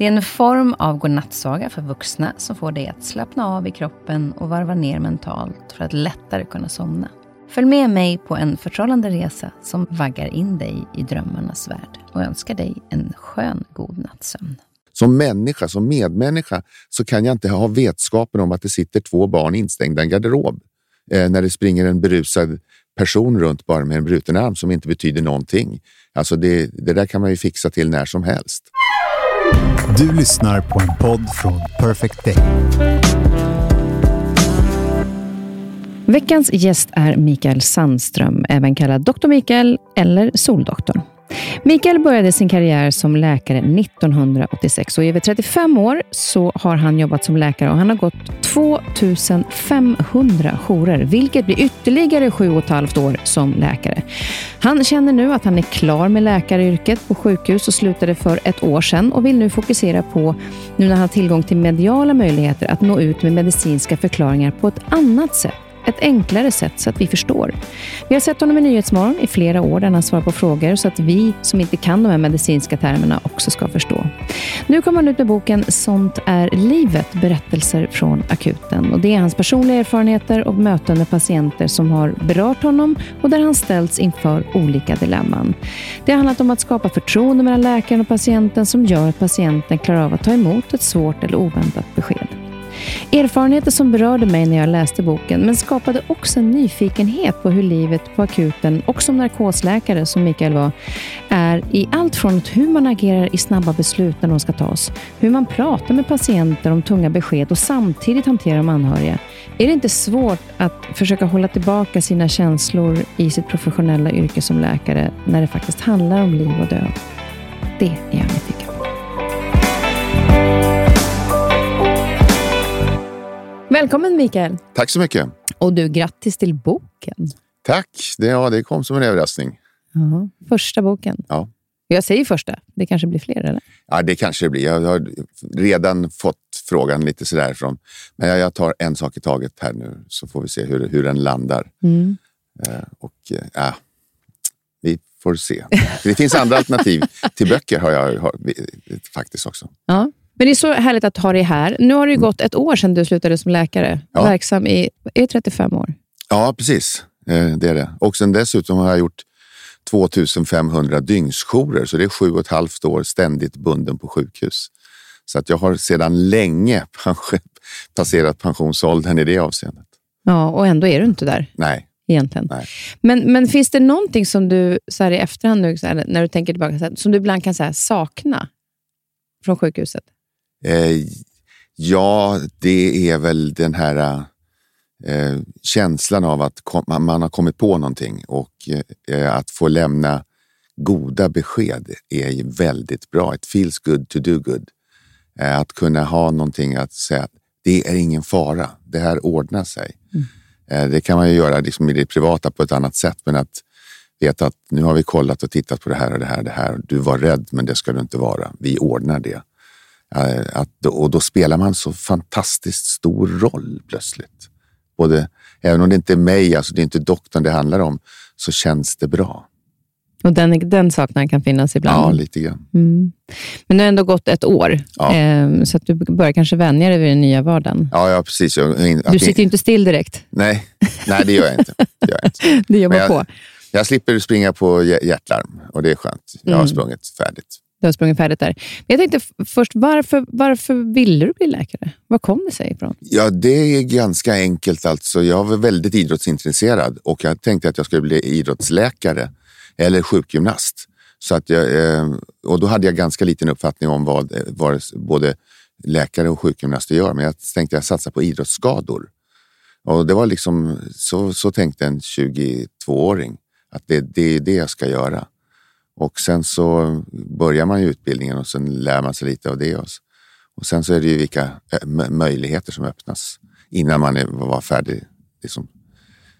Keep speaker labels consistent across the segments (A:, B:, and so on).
A: Det är en form av godnattsaga för vuxna som får dig att slappna av i kroppen och varva ner mentalt för att lättare kunna somna. Följ med mig på en förtrollande resa som vaggar in dig i drömmarnas värld och önskar dig en skön god nattsömn.
B: Som människa, som medmänniska, så kan jag inte ha vetskapen om att det sitter två barn instängda i en garderob eh, när det springer en berusad person runt bara med en bruten arm som inte betyder någonting. Alltså det, det där kan man ju fixa till när som helst.
C: Du lyssnar på en podd från Perfect Day.
A: Veckans gäst är Mikael Sandström, även kallad Dr. Mikael eller Soldoktorn. Mikael började sin karriär som läkare 1986 och i över 35 år så har han jobbat som läkare och han har gått 2500 jourer, vilket blir ytterligare sju och ett halvt år som läkare. Han känner nu att han är klar med läkaryrket på sjukhus och slutade för ett år sedan och vill nu fokusera på, nu när han har tillgång till mediala möjligheter, att nå ut med medicinska förklaringar på ett annat sätt ett enklare sätt så att vi förstår. Vi har sett honom i Nyhetsmorgon i flera år där han svarar på frågor så att vi som inte kan de här medicinska termerna också ska förstå. Nu kommer han ut med boken Sånt är livet, berättelser från akuten. Och det är hans personliga erfarenheter och möten med patienter som har berört honom och där han ställts inför olika dilemman. Det har handlat om att skapa förtroende mellan läkaren och patienten som gör att patienten klarar av att ta emot ett svårt eller oväntat besked. Erfarenheter som berörde mig när jag läste boken, men skapade också en nyfikenhet på hur livet på akuten och som narkosläkare, som Mikael var, är i allt från hur man agerar i snabba beslut när de ska tas, hur man pratar med patienter om tunga besked och samtidigt hanterar de anhöriga. Är det inte svårt att försöka hålla tillbaka sina känslor i sitt professionella yrke som läkare när det faktiskt handlar om liv och död? Det är mitt Välkommen Mikael.
B: Tack så mycket.
A: Och du, grattis till boken.
B: Tack. Det, ja, det kom som en överraskning.
A: Uh-huh. Första boken.
B: Ja.
A: Jag säger första. Det kanske blir fler, eller?
B: Ja, det kanske det blir. Jag har redan fått frågan lite sådär från... Men jag tar en sak i taget här nu, så får vi se hur, hur den landar. Mm. Uh, och uh, vi får se. Det finns andra alternativ till böcker har jag har, faktiskt också.
A: Ja. Men det är så härligt att ha dig här. Nu har det mm. gått ett år sedan du slutade som läkare. Ja. Verksam i är 35 år.
B: Ja, precis. Eh, det är det. Och sen dessutom har jag gjort 2500 dygnsjourer, så det är sju och ett halvt år ständigt bunden på sjukhus. Så att jag har sedan länge passerat pensionsåldern i det avseendet.
A: Ja, och ändå är du inte där.
B: Nej.
A: Egentligen.
B: Nej.
A: Men, men finns det någonting som du så här i efterhand, nu, här, när du tänker tillbaka, här, som du ibland kan här, sakna från sjukhuset?
B: Eh, ja, det är väl den här eh, känslan av att kom, man har kommit på någonting och eh, att få lämna goda besked är väldigt bra. It feels good to do good. Eh, att kunna ha någonting att säga, det är ingen fara, det här ordnar sig. Mm. Eh, det kan man ju göra liksom i det privata på ett annat sätt, men att veta att nu har vi kollat och tittat på det här och det här och det här. Du var rädd, men det ska du inte vara. Vi ordnar det. Eh, att, och då spelar man så fantastiskt stor roll plötsligt. Både, även om det inte är mig, alltså det är inte doktorn det handlar om, så känns det bra.
A: Och den, den saknaden kan finnas ibland?
B: Ja, lite grann.
A: Mm. Men nu har ändå gått ett år, ja. eh, så att du börjar kanske vänja dig vid den nya vardagen.
B: Ja, ja precis. Jag,
A: du sitter ju inte still direkt.
B: Nej, nej det gör jag inte. Det gör jag inte.
A: du jobbar
B: jag,
A: på.
B: Jag slipper springa på hjärtlarm och det är skönt. Jag har mm. sprungit färdigt.
A: Du har sprungit färdigt där. Men jag tänkte först, varför, varför ville du bli läkare? Var kom det sig ifrån?
B: Ja, det är ganska enkelt. Alltså. Jag var väldigt idrottsintresserad och jag tänkte att jag skulle bli idrottsläkare eller sjukgymnast. Så att jag, eh, och då hade jag ganska liten uppfattning om vad, eh, vad både läkare och sjukgymnaster gör, men jag tänkte att jag satsar på idrottsskador. Och det var liksom, så, så tänkte en 22-åring, att det, det är det jag ska göra. Och sen så börjar man ju utbildningen och sen lär man sig lite av det. Och sen så är det ju vilka möjligheter som öppnas. innan man är, var färdig. Liksom.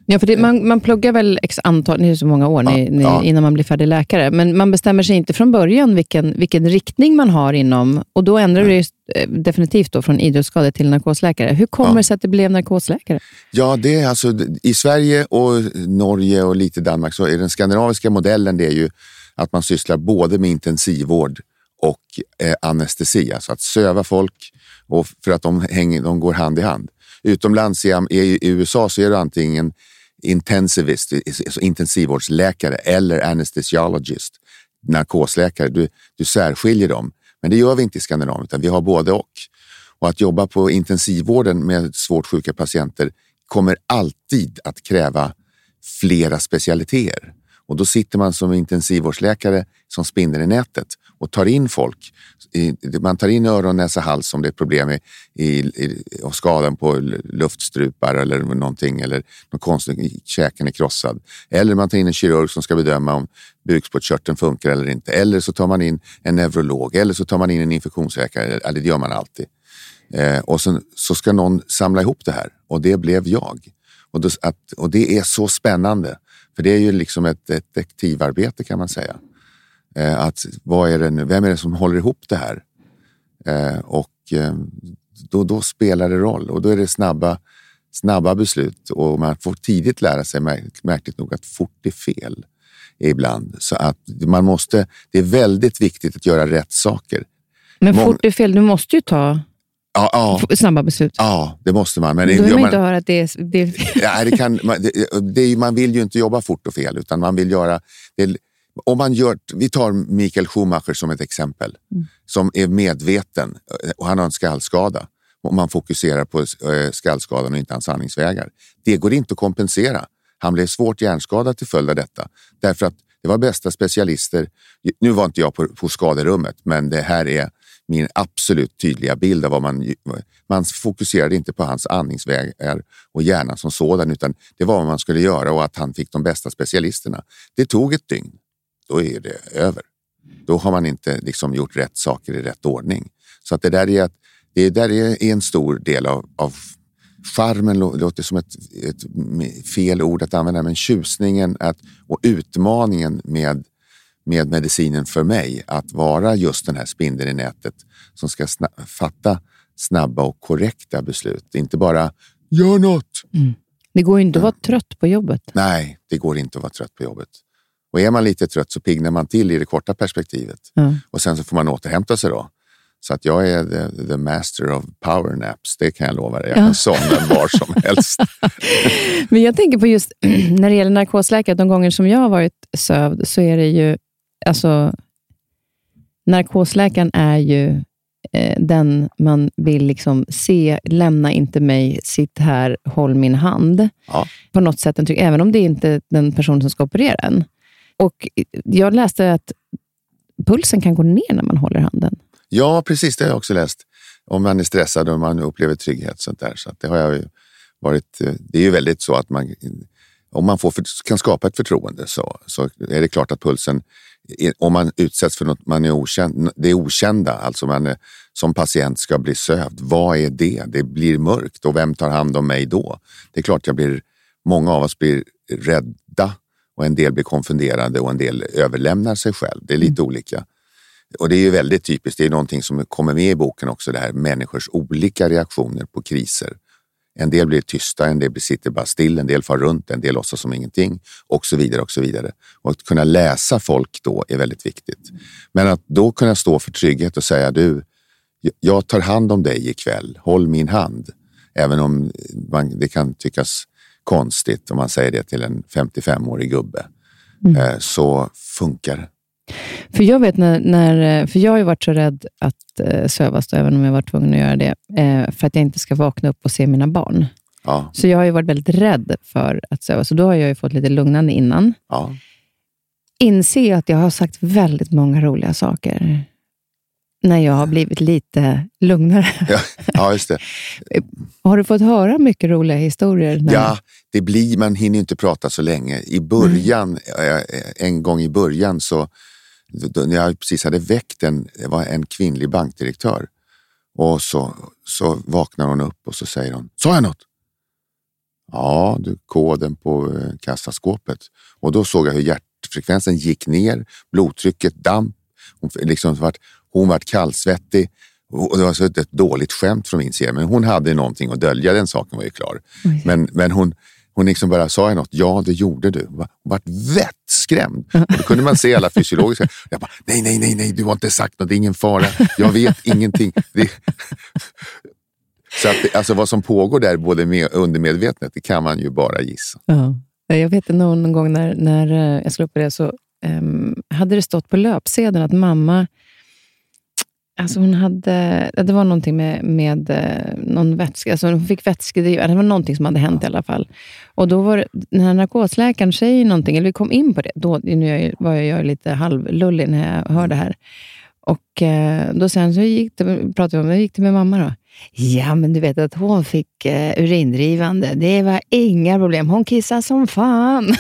A: Ja, för det, man, man pluggar väl x antal, det är så många år ni,
B: Ja,
A: ni,
B: ja.
A: innan man blir färdig läkare, men man bestämmer sig inte från början vilken, vilken riktning man har inom, och då ändrar det ju eh, definitivt då från idrottsskador till narkosläkare. Hur kommer
B: Ja.
A: det sig att det blev narkosläkare?
B: Ja, det är alltså i Sverige och Norge och lite Danmark så är den skandinaviska modellen det är ju att man sysslar både med intensivvård och eh, anestesi, alltså att söva folk och för att de, hänger, de går hand i hand. Utomlands i, i USA så är du antingen intensivist, alltså intensivvårdsläkare eller anesthesiologist, narkosläkare. Du, du särskiljer dem. Men det gör vi inte i Skandinavien, utan vi har både och. Och att jobba på intensivvården med svårt sjuka patienter kommer alltid att kräva flera specialiteter. Och då sitter man som intensivvårdsläkare som spinner i nätet och tar in folk. Man tar in öron, näsa, hals om det är problem i, i, i, och skadan på luftstrupar eller någonting eller någon konstig, käken är krossad. Eller man tar in en kirurg som ska bedöma om bukspottkörteln funkar eller inte. Eller så tar man in en neurolog eller så tar man in en infektionsläkare. Eller det gör man alltid. Eh, och sen, så ska någon samla ihop det här och det blev jag. Och, då, att, och det är så spännande, för det är ju liksom ett detektivarbete kan man säga. Eh, att vad är det nu, vem är det som håller ihop det här? Eh, och eh, då, då spelar det roll och då är det snabba, snabba beslut och man får tidigt lära sig, märk- märkligt nog, att fort är fel ibland. Så att man måste, det är väldigt viktigt att göra rätt saker.
A: Men fort är fel, du måste ju ta
B: Ja, ja,
A: snabba beslut.
B: ja det måste man. Men
A: Då vill man
B: man-
A: inte höra att det är, det är
B: Ja, det kan, man, det, det, man vill ju inte jobba fort och fel, utan man vill göra... Det, om man gör, vi tar Mikael Schumacher som ett exempel, som är medveten och han har en skallskada. Om man fokuserar på eh, skallskadan och inte hans andningsvägar. Det går inte att kompensera. Han blev svårt hjärnskadad till följd av detta. Därför att det var bästa specialister. Nu var inte jag på, på skaderummet, men det här är min absolut tydliga bild av vad man... Man fokuserade inte på hans andningsvägar och hjärnan som sådan, utan det var vad man skulle göra och att han fick de bästa specialisterna. Det tog ett dygn. Då är det över. Då har man inte liksom gjort rätt saker i rätt ordning. Så att det där är, att, det där är en stor del av, av charmen, låter som ett, ett fel ord att använda, men tjusningen att, och utmaningen med, med medicinen för mig, att vara just den här spindeln i nätet som ska sna, fatta snabba och korrekta beslut. Inte bara gör något.
A: Det går inte att vara trött på jobbet.
B: Nej, det går inte att vara trött på jobbet. Och är man lite trött så piggnar man till i det korta perspektivet.
A: Ja.
B: Och sen så får man återhämta sig då. Så att jag är the, the master of power naps, det kan jag lova dig. Jag
A: Ja.
B: kan somna var som helst.
A: Men jag tänker på just när det gäller narkosläkare, de gånger som jag har varit sövd, så är det ju, alltså, narkosläkaren är ju eh, den man vill liksom se, lämna inte mig, sitt här, håll min hand.
B: Ja.
A: På något sätt, även om det inte är den person som ska operera en. Och jag läste att pulsen kan gå ner när man håller handen.
B: Ja, precis, det har jag också läst. Om man är stressad och man upplever trygghet. Sånt där. Så det har jag varit, eh, det är ju väldigt så att man, om man får, kan skapa ett förtroende så, så är det klart att pulsen, om man utsätts för något man är okänd, det är okända, alltså man är- som patient ska bli sövd. Vad är det? Det blir mörkt och vem tar hand om mig då? Det är klart jag blir, många av oss blir rädda och en del blir konfunderade och en del överlämnar sig själv. Det är lite olika. Och det är ju väldigt typiskt, det är någonting som kommer med i boken också, det här människors olika reaktioner på kriser. En del blir tysta, en del sitter bara still, en del far runt, en del låtsas som ingenting och så vidare. och så vidare. Och att kunna läsa folk då är väldigt viktigt. Men att då kunna stå för trygghet och säga du, jag tar hand om dig ikväll, håll min hand. Även om man, det kan tyckas konstigt om man säger det till en 55-årig gubbe. Eh, Så funkar det.
A: För jag vet när, när för jag har ju varit så rädd att eh, sövas, då, även om jag var tvungen att göra det, eh, för att jag inte ska vakna upp och se mina barn.
B: Ja,
A: Så jag har ju varit väldigt rädd för att sövas, så då har jag ju fått lite lugnande innan.
B: ja.
A: Inse att jag har sagt väldigt många roliga saker när jag har blivit lite lugnare.
B: Ja, ja, just det.
A: Har du fått höra mycket roliga historier? När...
B: Ja, det blir, man hinner inte prata så länge. I början, eh, en gång i början så, när jag precis hade väckt en, det var en kvinnlig bankdirektör Och så, så vaknar hon upp och så säger hon, sa jag något? Ja, du, koden på eh, kassaskåpet. Och då såg jag hur hjärtfrekvensen gick ner, blodtrycket damp, hon, liksom vart, hon vart kallsvettig. Och det var så ett dåligt skämt från min sida, men hon hade någonting att dölja, den saken var ju klar. Men, men hon, hon liksom bara sa jag något? Ja, det gjorde du. Hon vart Och då kunde man se alla fysiologiska... Jag bara, nej, nej, nej, nej, du har inte sagt något, det är ingen fara. Jag vet ingenting. Det... Så att, alltså, vad som pågår där, både med undermedvetet, det kan man ju bara gissa.
A: Ja. Jag vet någon gång när, när eh, jag skulle upp det så um, hade det stått på löpsedeln att mamma Alltså hon hade, det var någonting med, med eh, någon vätska, alltså hon fick vätskedrivare. det var någonting som hade hänt i alla fall. Och då var det, när narkosläkaren säger någonting, eller vi kom in på det, då nu var jag, jag lite halvlullig när jag hörde det här. Och eh, då sen så gick det, pratade vi om, hur gick det med mamma då? Ja, men du vet att hon fick eh, uh, urindrivande. Det var inga problem. Hon kissade som fan.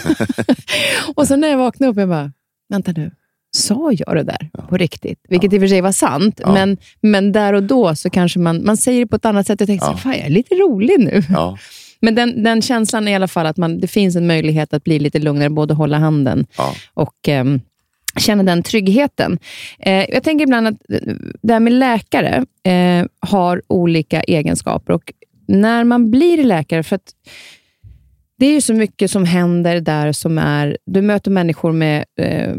A: och så när jag vaknade upp, jag bara, vänta nu sa jag det där ja. på riktigt? Vilket ja. i och för sig var sant, ja. men, men där och då så kanske man, man säger det på ett annat sätt. Jag tänkte, ja. fan jag är lite rolig nu. Men den, den känslan är i alla fall att man, det finns en möjlighet att bli lite lugnare, både hålla handen och um, känna den tryggheten. Eh, jag tänker ibland att det här med läkare eh, har olika egenskaper. Och när man blir läkare, för att det är ju så mycket som händer där som är... Du möter människor med eh,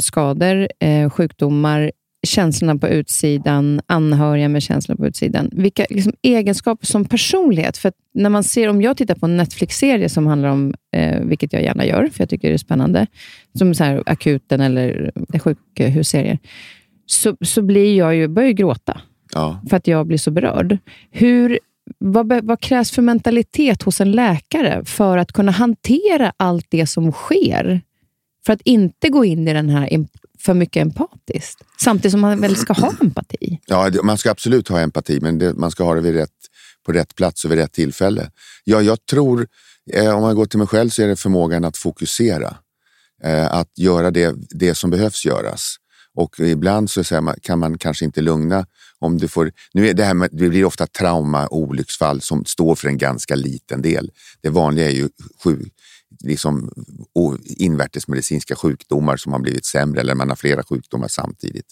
A: skador, eh, sjukdomar, känslorna på utsidan, anhöriga med känslor på utsidan. Vilka liksom, egenskaper som personlighet. För när man ser, om jag tittar på en Netflix-serie som handlar om, eh, vilket jag gärna gör, för jag tycker det är spännande, som så här, akuten eller sjukhusserier, så, så blir jag ju, börjar jag gråta. Ja. För att jag blir så berörd. Hur vad, vad, krävs för mentalitet hos en läkare för att kunna hantera allt det som sker? För att inte gå in i den här för mycket empatiskt. Samtidigt som man väl ska ha empati?
B: Ja, man ska absolut ha empati, men det, man ska ha det vid rätt, på rätt plats och vid rätt tillfälle. Ja, jag tror, eh, om man går till mig själv, så är det förmågan att fokusera. Eh, att göra det, det som behövs göras. Och ibland så kan man kanske inte lugna om du får, nu är det, här med, det blir ofta trauma och olycksfall som står för en ganska liten del. Det vanliga är ju sjuk, liksom, invärtesmedicinska sjukdomar som har blivit sämre eller man har flera sjukdomar samtidigt.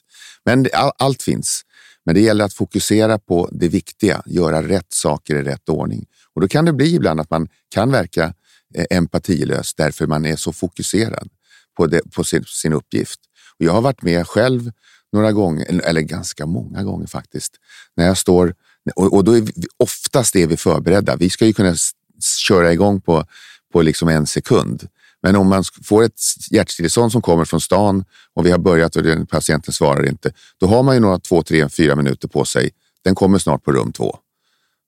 B: Men all, allt finns. Men det gäller att fokusera på det viktiga, göra rätt saker i rätt ordning. Och då kan det bli ibland att man kan verka eh, empatilös därför man är så fokuserad på, det, på sin, sin uppgift. Och jag har varit med själv några gånger, eller ganska många gånger faktiskt, när jag står och, och då är vi, oftast är vi förberedda. Vi ska ju kunna köra igång på, på liksom en sekund. Men om man får ett hjärtstillestånd som kommer från stan och vi har börjat och den patienten svarar inte, då har man ju några två, tre, fyra minuter på sig. Den kommer snart på rum två.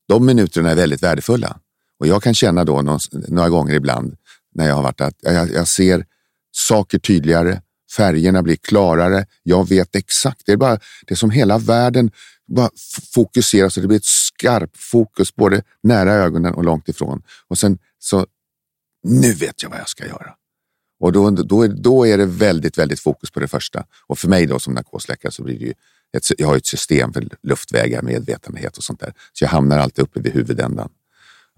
B: De minuterna är väldigt värdefulla och jag kan känna då någon, några gånger ibland när jag har varit att jag, jag ser saker tydligare, Färgerna blir klarare. Jag vet exakt. Det är bara det som hela världen bara fokuserar så det blir ett skarpt fokus både nära ögonen och långt ifrån. Och sen så, nu vet jag vad jag ska göra. Och då, då, då är det väldigt, väldigt fokus på det första. Och för mig då som narkosläkare så blir det ju ett, jag har ett system för luftvägar, medvetenhet och sånt där. Så jag hamnar alltid uppe vid huvudändan.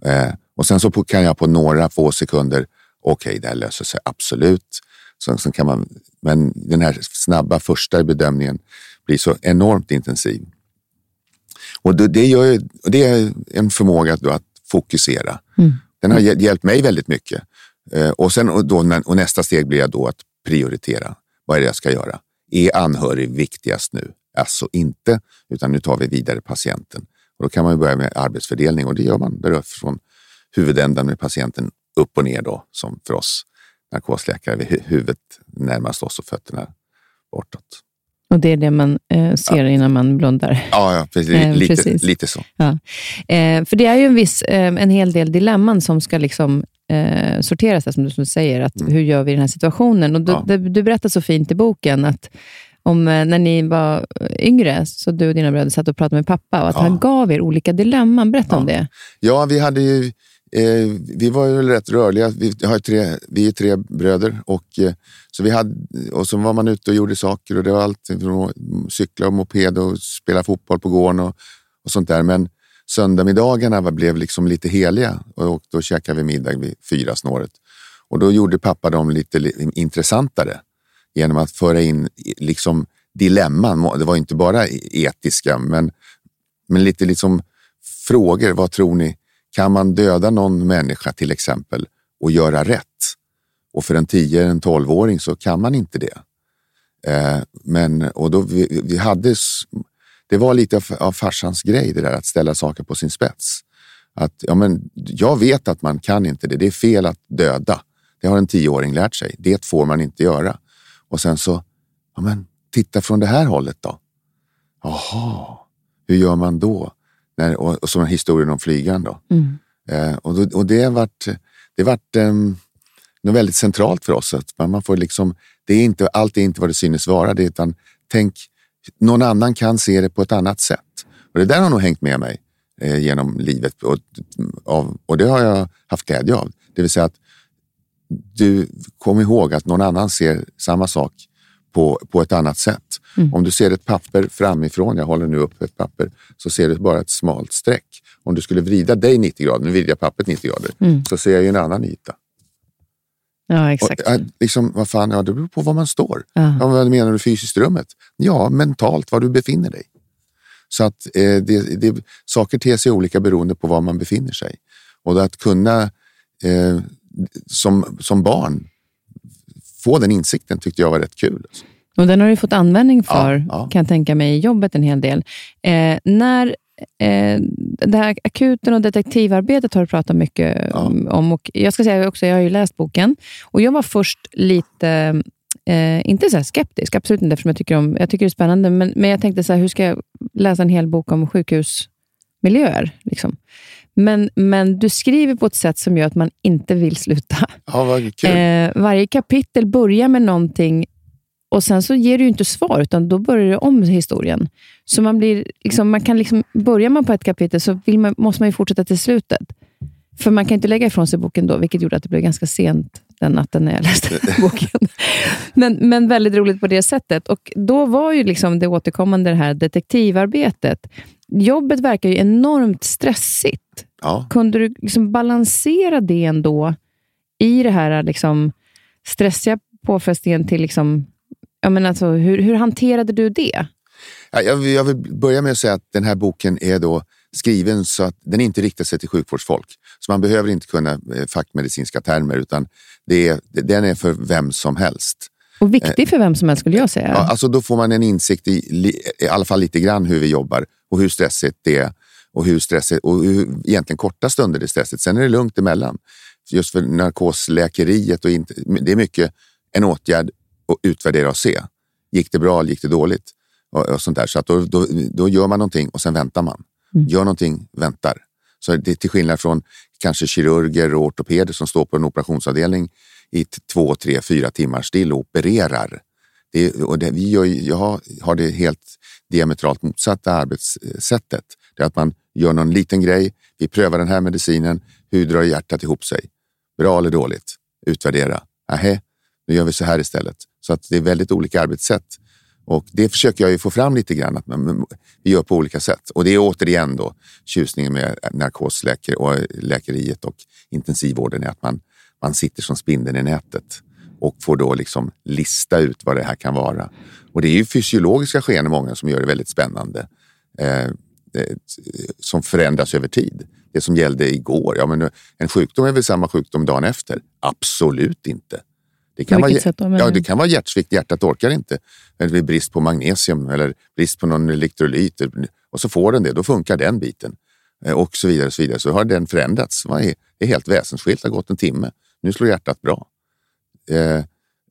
B: Eh, och sen så kan jag på några få sekunder, okej, okay, det här löser sig absolut. Så, så kan man, men den här snabba första bedömningen blir så enormt intensiv. Och det, det, gör, det är en förmåga att fokusera. Mm. Den har hjälpt mig väldigt mycket. Eh, och, sen, och, då, och nästa steg blir då att prioritera. Vad är det jag ska göra? Är anhörig viktigast nu? Alltså inte, utan nu tar vi vidare patienten. Och då kan man börja med arbetsfördelning och det gör man där från huvudändan med patienten upp och ner då, som för oss narkosläkare huvudet närmast oss och fötterna bortåt.
A: Och det är det man eh, ser ja. innan man blundar?
B: Ja, ja precis. Eh, lite, precis. lite så.
A: Ja. Eh, för det är ju en, viss, eh, en hel del dilemman som ska liksom, eh, sorteras, som du säger. Att, mm. Hur gör vi i den här situationen? Och du, ja. du, berättar så fint i boken att om eh, när ni var yngre, så du och dina bröder satt och pratade med pappa och att han gav er olika dilemman. Berätta om det.
B: Ja, vi hade ju vi var ju rätt rörliga. Vi, har tre, vi är tre bröder och, så vi hade, och så var man ute och gjorde saker och det var allt från cykla och moped och spela fotboll på gården och, och sånt där. Men söndagsmiddagarna blev liksom lite heliga och då käkade vi middag vid fyra snåret. Och då gjorde pappa dem lite intressantare genom att föra in liksom dilemman. Det var inte bara e-, etiska, men, men lite liksom frågor. Vad tror ni? Kan man döda någon människa till exempel och göra rätt? Och för en 10 en 12-åring så kan man inte det. Eh, men, och då vi, vi, hade, det var lite av, av farsans grej det där att ställa saker på sin spets. Att, ja, men, jag vet att man kan inte det. Det är fel att döda. Det har en tioåring lärt sig. Det får man inte göra. Och sen så, ja, men, titta från det här hållet då. Jaha, hur gör man då? När, och, och som historien om flygaren då. Mm. Eh, och, då, och det har varit, det har varit um, något väldigt centralt för oss. Att man, får liksom, det är inte, allt är inte vad det synes vara, det, utan tänk, någon annan kan se det på ett annat sätt. Och det där har nog hängt med mig eh, genom livet och, av, och det har jag haft glädje av. Det vill säga att du kom ihåg att någon annan ser samma sak på, på ett annat sätt. Mm. Om du ser ett papper framifrån, jag håller nu upp ett papper, så ser du bara ett smalt streck. Om du skulle vrida dig 90 grader, nu vrider jag pappret 90 grader, mm. så ser jag ju en annan yta.
A: Ja, exakt. Och,
B: liksom, vad fan, ja, det beror på var man står. Ja. Ja, vad menar du fysiskt rummet? Ja, mentalt, var du befinner dig. Så att eh, det, det, saker ter sig olika beroende på var man befinner sig. Och att kunna eh, som, som barn få den insikten tyckte jag var rätt kul. Alltså.
A: Och den har du fått användning för, ja, ja. kan jag tänka mig, i jobbet en hel del. Eh, när eh, det här akuten och detektivarbetet har du pratat mycket ja. om. Och jag ska säga också, jag har ju läst boken och jag var först lite Eh, inte så skeptisk, absolut inte, eftersom jag tycker, om, jag tycker det är spännande, men, men jag tänkte så här, hur ska jag läsa en hel bok om sjukhusmiljöer? Liksom? Men, men du skriver på ett sätt som gör att man inte vill sluta.
B: Ja.
A: Eh, varje kapitel börjar med någonting och sen så ger du inte svar, utan då börjar du om historien. Så man blir, liksom, man kan liksom, börjar man på ett kapitel så man, måste man ju fortsätta till slutet. För man kan inte lägga ifrån sig boken då, vilket gjorde att det blev ganska sent den natten när jag läste boken. Men, men väldigt roligt på det sättet. Och Då var ju liksom det återkommande det här detektivarbetet. Jobbet verkar ju enormt stressigt. Ja. Kunde du liksom balansera det ändå i det här liksom stressiga påfrestningen till... Liksom, jag menar alltså, hur, hur hanterade du det?
B: Ja, jag, jag vill börja med att säga att den här boken är då skriven så att den inte riktar sig till sjukvårdsfolk. Så man behöver inte kunna eh, fackmedicinska termer utan det är, den är för vem som helst.
A: Och viktig för vem som helst skulle jag säga.
B: Ja, alltså då får man en insikt i, i alla fall lite grann hur vi jobbar och hur stressigt det är och hur stressigt och hur egentligen korta stunder det är stressigt. Sen är det lugnt emellan. Just för narkosläkeriet och inte, det är mycket en åtgärd att utvärdera och se. Gick det bra eller gick det dåligt? Och, och sånt där. Så att då, då, då, gör man någonting och sen väntar man. Mm. Gör någonting, väntar. Så det är till skillnad från kanske kirurger och ortopeder som står på en operationsavdelning i två, tre, fyra timmar still och opererar. Det, och det, vi gör, jag har det helt diametralt motsatta arbetssättet. Det är att man gör någon liten grej, vi prövar den här medicinen, hur drar hjärtat ihop sig? Bra eller dåligt? Utvärdera. Nähä, nu gör vi så här istället. Så att det är väldigt olika arbetssätt. Och det försöker jag ju få fram lite grann, att man, vi gör på olika sätt. Och det är återigen då tjusningen med narkosläkeriet och läkeriet och intensivvården är att man, man sitter som spindeln i nätet och får då liksom lista ut vad det här kan vara. Och det är ju fysiologiska skeenden många som gör det väldigt spännande. Eh, eh som förändras över tid. Det som gällde igår, ja, men en sjukdom är väl samma sjukdom dagen efter? Absolut inte. Det kan, vara, ja, det kan vara hjärtsvikt, hjärtat orkar inte. Eller brist på magnesium eller brist på någon elektrolyt. Och så får den det, då funkar den biten. Eh, och så vidare. och Så vidare. Så har den förändrats. Det är helt väsensskilt, det har gått en timme. Nu slår hjärtat bra. Eh,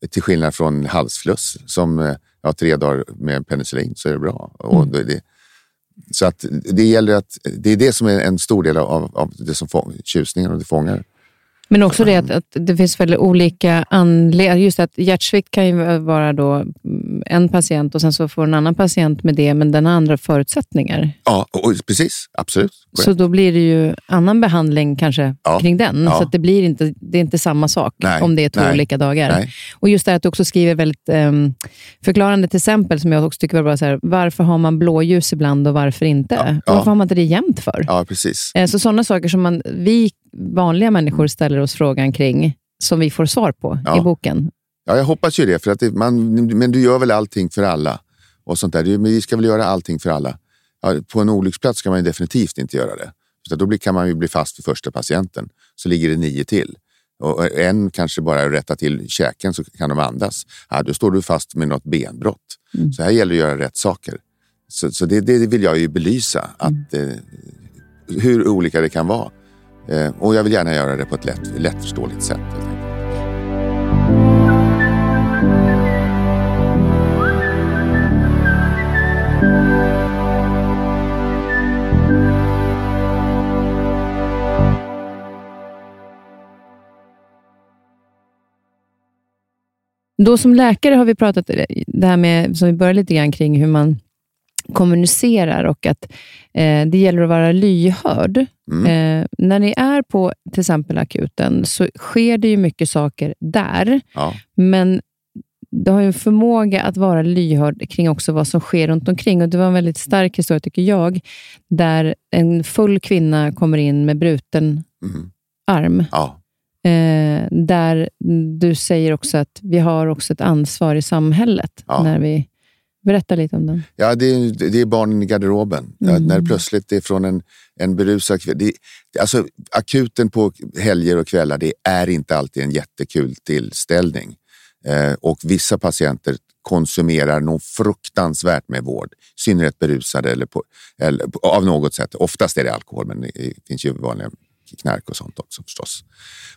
B: till skillnad från halsfluss som eh, ja, tre dagar med penicillin så är det bra. Mm. Och det, så att det gäller att, det är det som är en stor del av, av det som fång, tjusningen och det fångar
A: Men också det att, att det finns väldigt olika anledningar. Just att hjärtsvikt kan ju vara då mm, en patient och sen så får en annan patient med det, men den har andra förutsättningar.
B: Ja, och, precis. Absolut.
A: Så då blir det ju annan behandling kanske
B: Ja.
A: kring den.
B: Ja.
A: Så det blir inte, det är inte samma sak
B: Nej.
A: om det är två
B: Nej.
A: olika dagar.
B: Nej.
A: Och just det här att du också skriver väldigt um, förklarande till exempel, som jag också tycker var bra, så här, varför har man blåljus ibland och varför inte?
B: Ja.
A: Och. Varför har man inte det jämt för?
B: Ja, precis.
A: Eh, Så sådana saker som man, vi vanliga människor ställer oss frågan kring, som vi får svar på
B: Ja.
A: i boken.
B: Ja, jag hoppas ju det. För att det, man, men du gör väl allting för alla? och sånt där. Men vi ska väl göra allting för alla. Ja, på en olycksplats ska man definitivt inte göra det. Så då kan man ju bli fast för första patienten. Så ligger det nio till. Och en kanske bara rättar till käken så kan de andas. Ja, då står du fast med något benbrott. Så här gäller det att göra rätt saker. Så, så det, det vill jag ju belysa. Att, eh, hur olika det kan vara. Eh, och jag vill gärna göra det på ett lätt, lättförståeligt sätt.
A: Då som läkare har vi pratat eh, det här med, som vi började lite grann kring, hur man kommunicerar och att eh, det gäller att vara lyhörd. Eh, när ni är på till exempel akuten så sker det ju mycket saker där,
B: Ja.
A: men du har ju en förmåga att vara lyhörd kring också vad som sker runt omkring. Och Det var en väldigt stark historia, tycker jag, där en full kvinna kommer in med bruten
B: Mhm.
A: arm.
B: Ja.
A: Eh, där du säger också att vi har också ett ansvar i samhället.
B: Ja.
A: När vi Berätta lite om den.
B: Ja, det är, det är barnen i garderoben. Ja, när det plötsligt är från en, en berusad kväll. Alltså, akuten på helger och kvällar, det är inte alltid en jättekul tillställning. Eh, och vissa patienter konsumerar nog fruktansvärt med vård. I synnerhet berusade eller, på, eller av något sätt. Oftast är det alkohol, men det finns ju vanliga knark och sånt också förstås.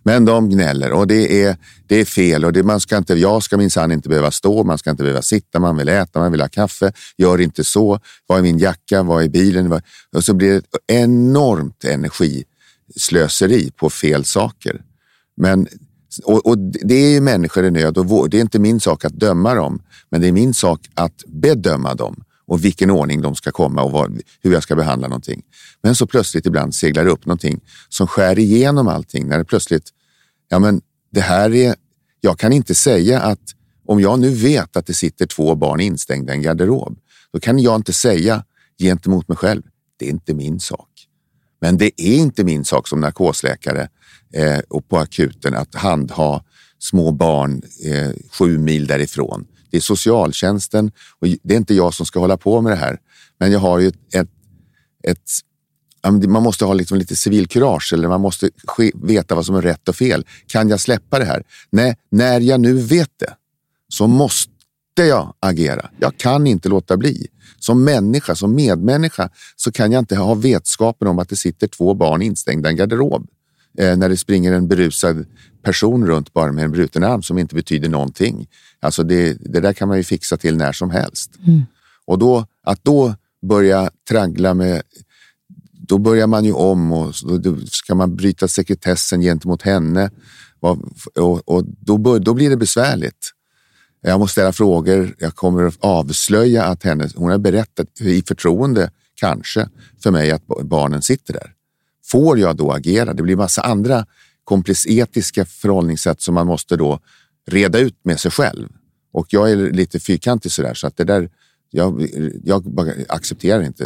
B: Men de gnäller och det är, det är fel. Och det, man ska inte, jag ska minsann inte behöva stå, man ska inte behöva sitta, man vill äta, man vill ha kaffe. Gör inte så. Vad är min jacka? Vad är bilen? Vad- Och så blir det ett enormt energislöseri på fel saker. Men, och, och det är ju människor i nöd och vår- det är inte min sak att döma dem, men det är min sak att bedöma dem och vilken ordning de ska komma och vad, hur jag ska behandla någonting. Men så plötsligt ibland seglar det upp någonting som skär igenom allting. När det plötsligt, ja men det här är, jag kan inte säga att om jag nu vet att det sitter två barn instängda i en garderob, då kan jag inte säga gentemot mig själv, det är inte min sak. Men det är inte min sak som narkosläkare eh, och på akuten att handha små barn eh, sju mil därifrån. Det är socialtjänsten och det är inte jag som ska hålla på med det här. Men jag har ju ett, ett, ett man måste ha liksom lite civilkurage eller man måste ske, veta vad som är rätt och fel. Kan jag släppa det här? Nej, när jag nu vet det så måste jag agera. Jag kan inte låta bli. Som människa, som medmänniska, så kan jag inte ha vetskapen om att det sitter två barn instängda i en garderob. Eh, när det springer en berusad person runt bara med en bruten arm som inte betyder någonting. Alltså det, det där kan man ju fixa till när som helst. Och då, att då börja traggla med då börjar man ju om och då ska man bryta sekretessen gentemot henne. Och, och, då, bör, då blir det besvärligt. Jag måste ställa frågor. Jag kommer att avslöja att henne, hon har berättat i förtroende, kanske, för mig att ba- barnen sitter där. Får jag då agera? Det blir massa andra etiska förhållningssätt som man måste då reda ut med sig själv. Och jag är lite fyrkantig sådär, så att det där, jag, jag accepterar inte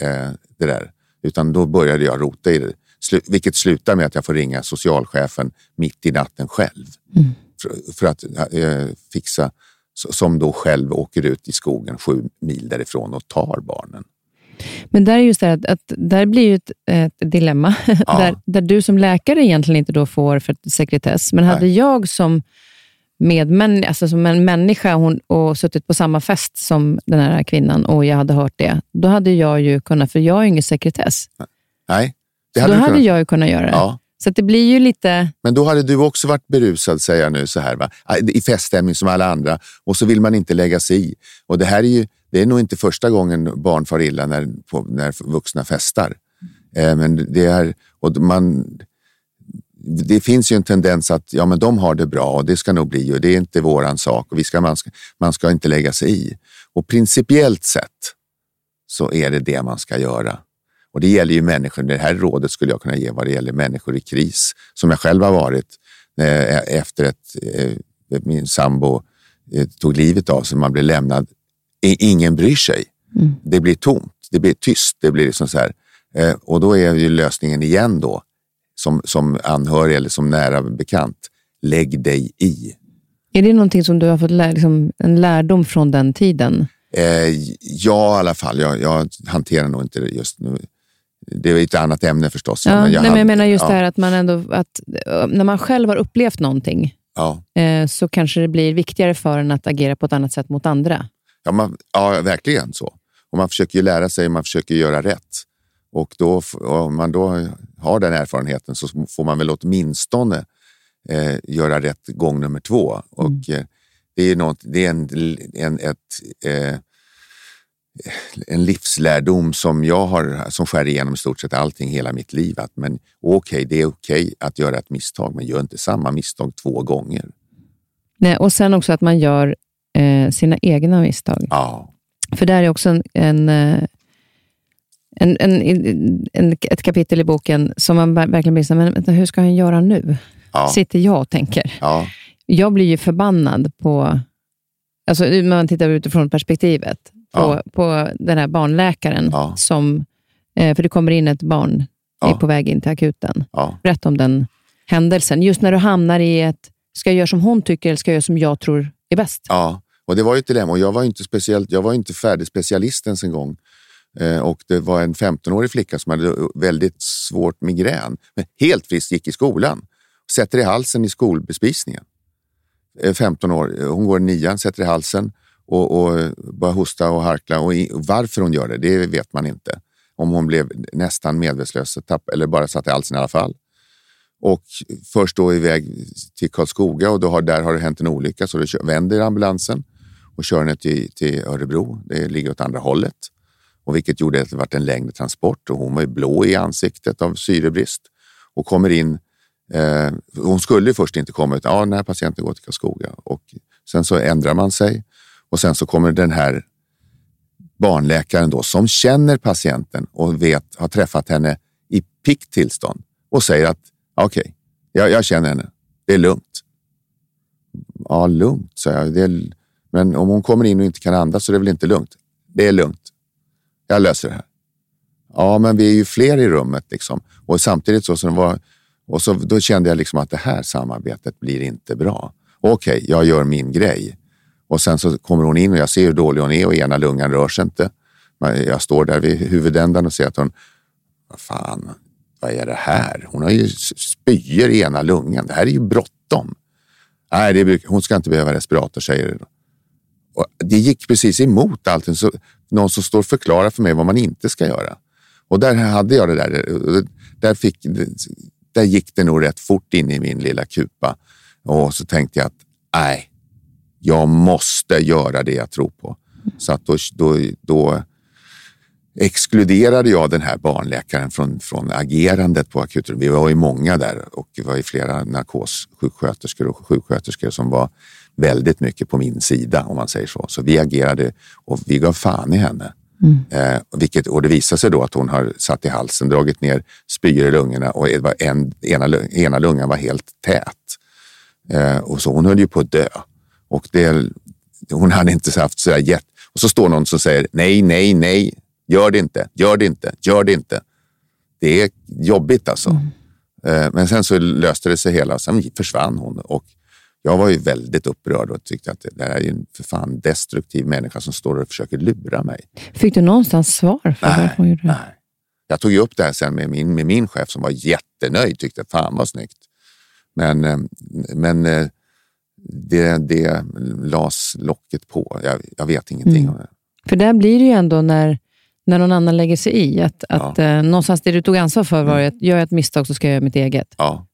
B: eh, det där. Utan då började jag rota i det. Slu, vilket slutar med att jag får ringa socialchefen mitt i natten själv. För, för att eh, fixa, som då själv åker ut i skogen sju mil därifrån och tar barnen.
A: Men där är just det att, att där blir ju ett, ett dilemma, där, där du som läkare egentligen inte då får för sekretess. Men hade jag som medmän, alltså som en människa hon, och suttit på samma fest som den här kvinnan och jag hade hört det, då hade jag ju kunnat, för jag har ju ingen sekretess,
B: Nej, det
A: så
B: hade
A: då hade
B: kunnat.
A: jag ju kunnat göra det.
B: Ja.
A: Så det blir ju lite...
B: Men då hade du också varit berusad, säger jag nu, så här, va? i feststämning som alla andra. Och så vill man inte lägga sig i. Och det här är ju, det är nog inte första gången barn far illa när, på, när vuxna festar. Eh, men det är, och man, det finns ju en tendens att ja, men de har det bra och det ska nog bli och det är inte våran sak och vi ska, man, ska, man ska inte lägga sig i. Och principiellt sett så är det det man ska göra. Och det gäller ju människor. Det här rådet skulle jag kunna ge vad det gäller människor i kris, som jag själv har varit eh, efter att eh, min sambo eh, tog livet av sig. Man blir lämnad. Ingen bryr sig. Mm. Det blir tomt. Det blir tyst. Det blir liksom så här. Eh, och då är ju lösningen igen då, som, som anhörig eller som nära bekant, lägg dig i.
A: Är det någonting som du har fått lä liksom, en lärdom från den tiden?
B: Eh, ja, i alla fall. Jag, jag hanterar nog inte det just nu. Det är ett annat ämne förstås.
A: Ja, men jag, nej, men jag menar just ja. det här att man ändå, att när man själv har upplevt någonting, ja. eh, så kanske det blir viktigare för en att agera på ett annat sätt mot andra.
B: Ja, man, ja verkligen så. Och man försöker ju lära sig, man försöker göra rätt. Och då, om man då har den erfarenheten så får man väl åtminstone eh, göra rätt gång nummer två. Och, mm. eh, det är, något, det är en, en, ett, eh, en livslärdom som jag har, som skär igenom i stort sett allting hela mitt liv. Att, men okej, okay, det är okej okay att göra ett misstag, men gör inte samma misstag två gånger.
A: Nej, och sen också att man gör eh, sina egna misstag.
B: Ja.
A: För där är också en, en eh, en, en, ett kapitel i boken som man verkligen blir så men hur ska han göra nu? Ja. Sitter jag och tänker.
B: Ja.
A: Jag blir ju förbannad på, alltså när man tittar utifrån perspektivet, på, ja. på den här barnläkaren som, eh, för det kommer in ett barn, är på väg in till akuten.
B: Ja.
A: Berätta om den händelsen. Just när du hamnar i ett, ska jag göra som hon tycker eller ska jag göra som jag tror är bäst?
B: Ja, och det var ju ett dilemma. Jag var inte, speciellt, jag var inte färdig specialist ens en gång. Eh, och det var en 15-årig flicka som hade väldigt svårt migrän, men helt frisk, gick i skolan. Sätter i halsen i skolbespisningen. Eh, 15 år, hon går i nian, sätter i halsen och, och börjar hosta och harkla. Och, i, varför hon gör det, det vet man inte. Om hon blev nästan medvetslös tapp, eller bara satt i halsen i alla fall. Och först då iväg till Karlskoga och då har, där har det hänt en olycka så då vänder ambulansen och kör ner till, till Örebro. Det ligger åt andra hållet och vilket gjorde att det var en längre transport och hon var blå i ansiktet av syrebrist och kommer in. Eh, hon skulle först inte komma utan Ja, den här patienten går till Karlskoga och sen så ändrar man sig och sen så kommer den här barnläkaren då som känner patienten och vet, har träffat henne i piggt tillstånd och säger att okej, okay, jag, jag, känner henne. Det är lugnt. Ja, lugnt, sa jag. Är, men om hon kommer in och inte kan andas så är det väl inte lugnt? Det är lugnt jag löser det här. Ja, men vi är ju fler i rummet liksom. och samtidigt så, så var, och så, då kände jag liksom att det här samarbetet blir inte bra. Okej, okay, jag gör min grej och sen så kommer hon in och jag ser hur dålig hon är och ena lungan rör sig inte. Jag står där vid huvudändan och ser att hon, vad fan, vad är det här? Hon har ju spyor i ena lungan. Det här är ju bråttom. Nej, det, hon ska inte behöva respirator, säger det. Och det gick precis emot allting. Så någon som står och förklarar för mig vad man inte ska göra. Och där hade jag det där. Där, fick, där gick det nog rätt fort in i min lilla kupa. Och så tänkte jag att nej, jag måste göra det jag tror på. Så att då, då, då exkluderade jag den här barnläkaren från, från agerandet på akuten. Vi var ju många där och det var ju flera narkossjuksköterskor och sjuksköterskor som var väldigt mycket på min sida om man säger så. Så vi agerade och vi gav fan i henne. Mm. Eh, vilket, och det visade sig då att hon har satt i halsen, dragit ner spyor i lungorna och en, ena, ena lungan var helt tät. Eh, och så hon höll ju på att dö. Och det, hon hade inte haft sådär jätt... Och så står någon som säger nej, nej, nej, gör det inte, gör det inte, gör det inte. Det är jobbigt alltså. Mm. Eh, men sen så löste det sig hela, sen försvann hon och jag var ju väldigt upprörd och tyckte att det här är en för fan destruktiv människa som står och försöker lura mig.
A: Fick du någonstans svar? För nej,
B: hon gjorde det? nej. Jag tog ju upp det här sen med min, med min chef som var jättenöjd, tyckte fan vad snyggt. Men, eh, men eh, det, det las locket på. Jag, jag vet ingenting mm. om det.
A: För där blir det ju ändå när, när någon annan lägger sig i, att, att eh, någonstans det du tog ansvar för var mm. att gör jag ett misstag så ska jag göra mitt eget.
B: Ja.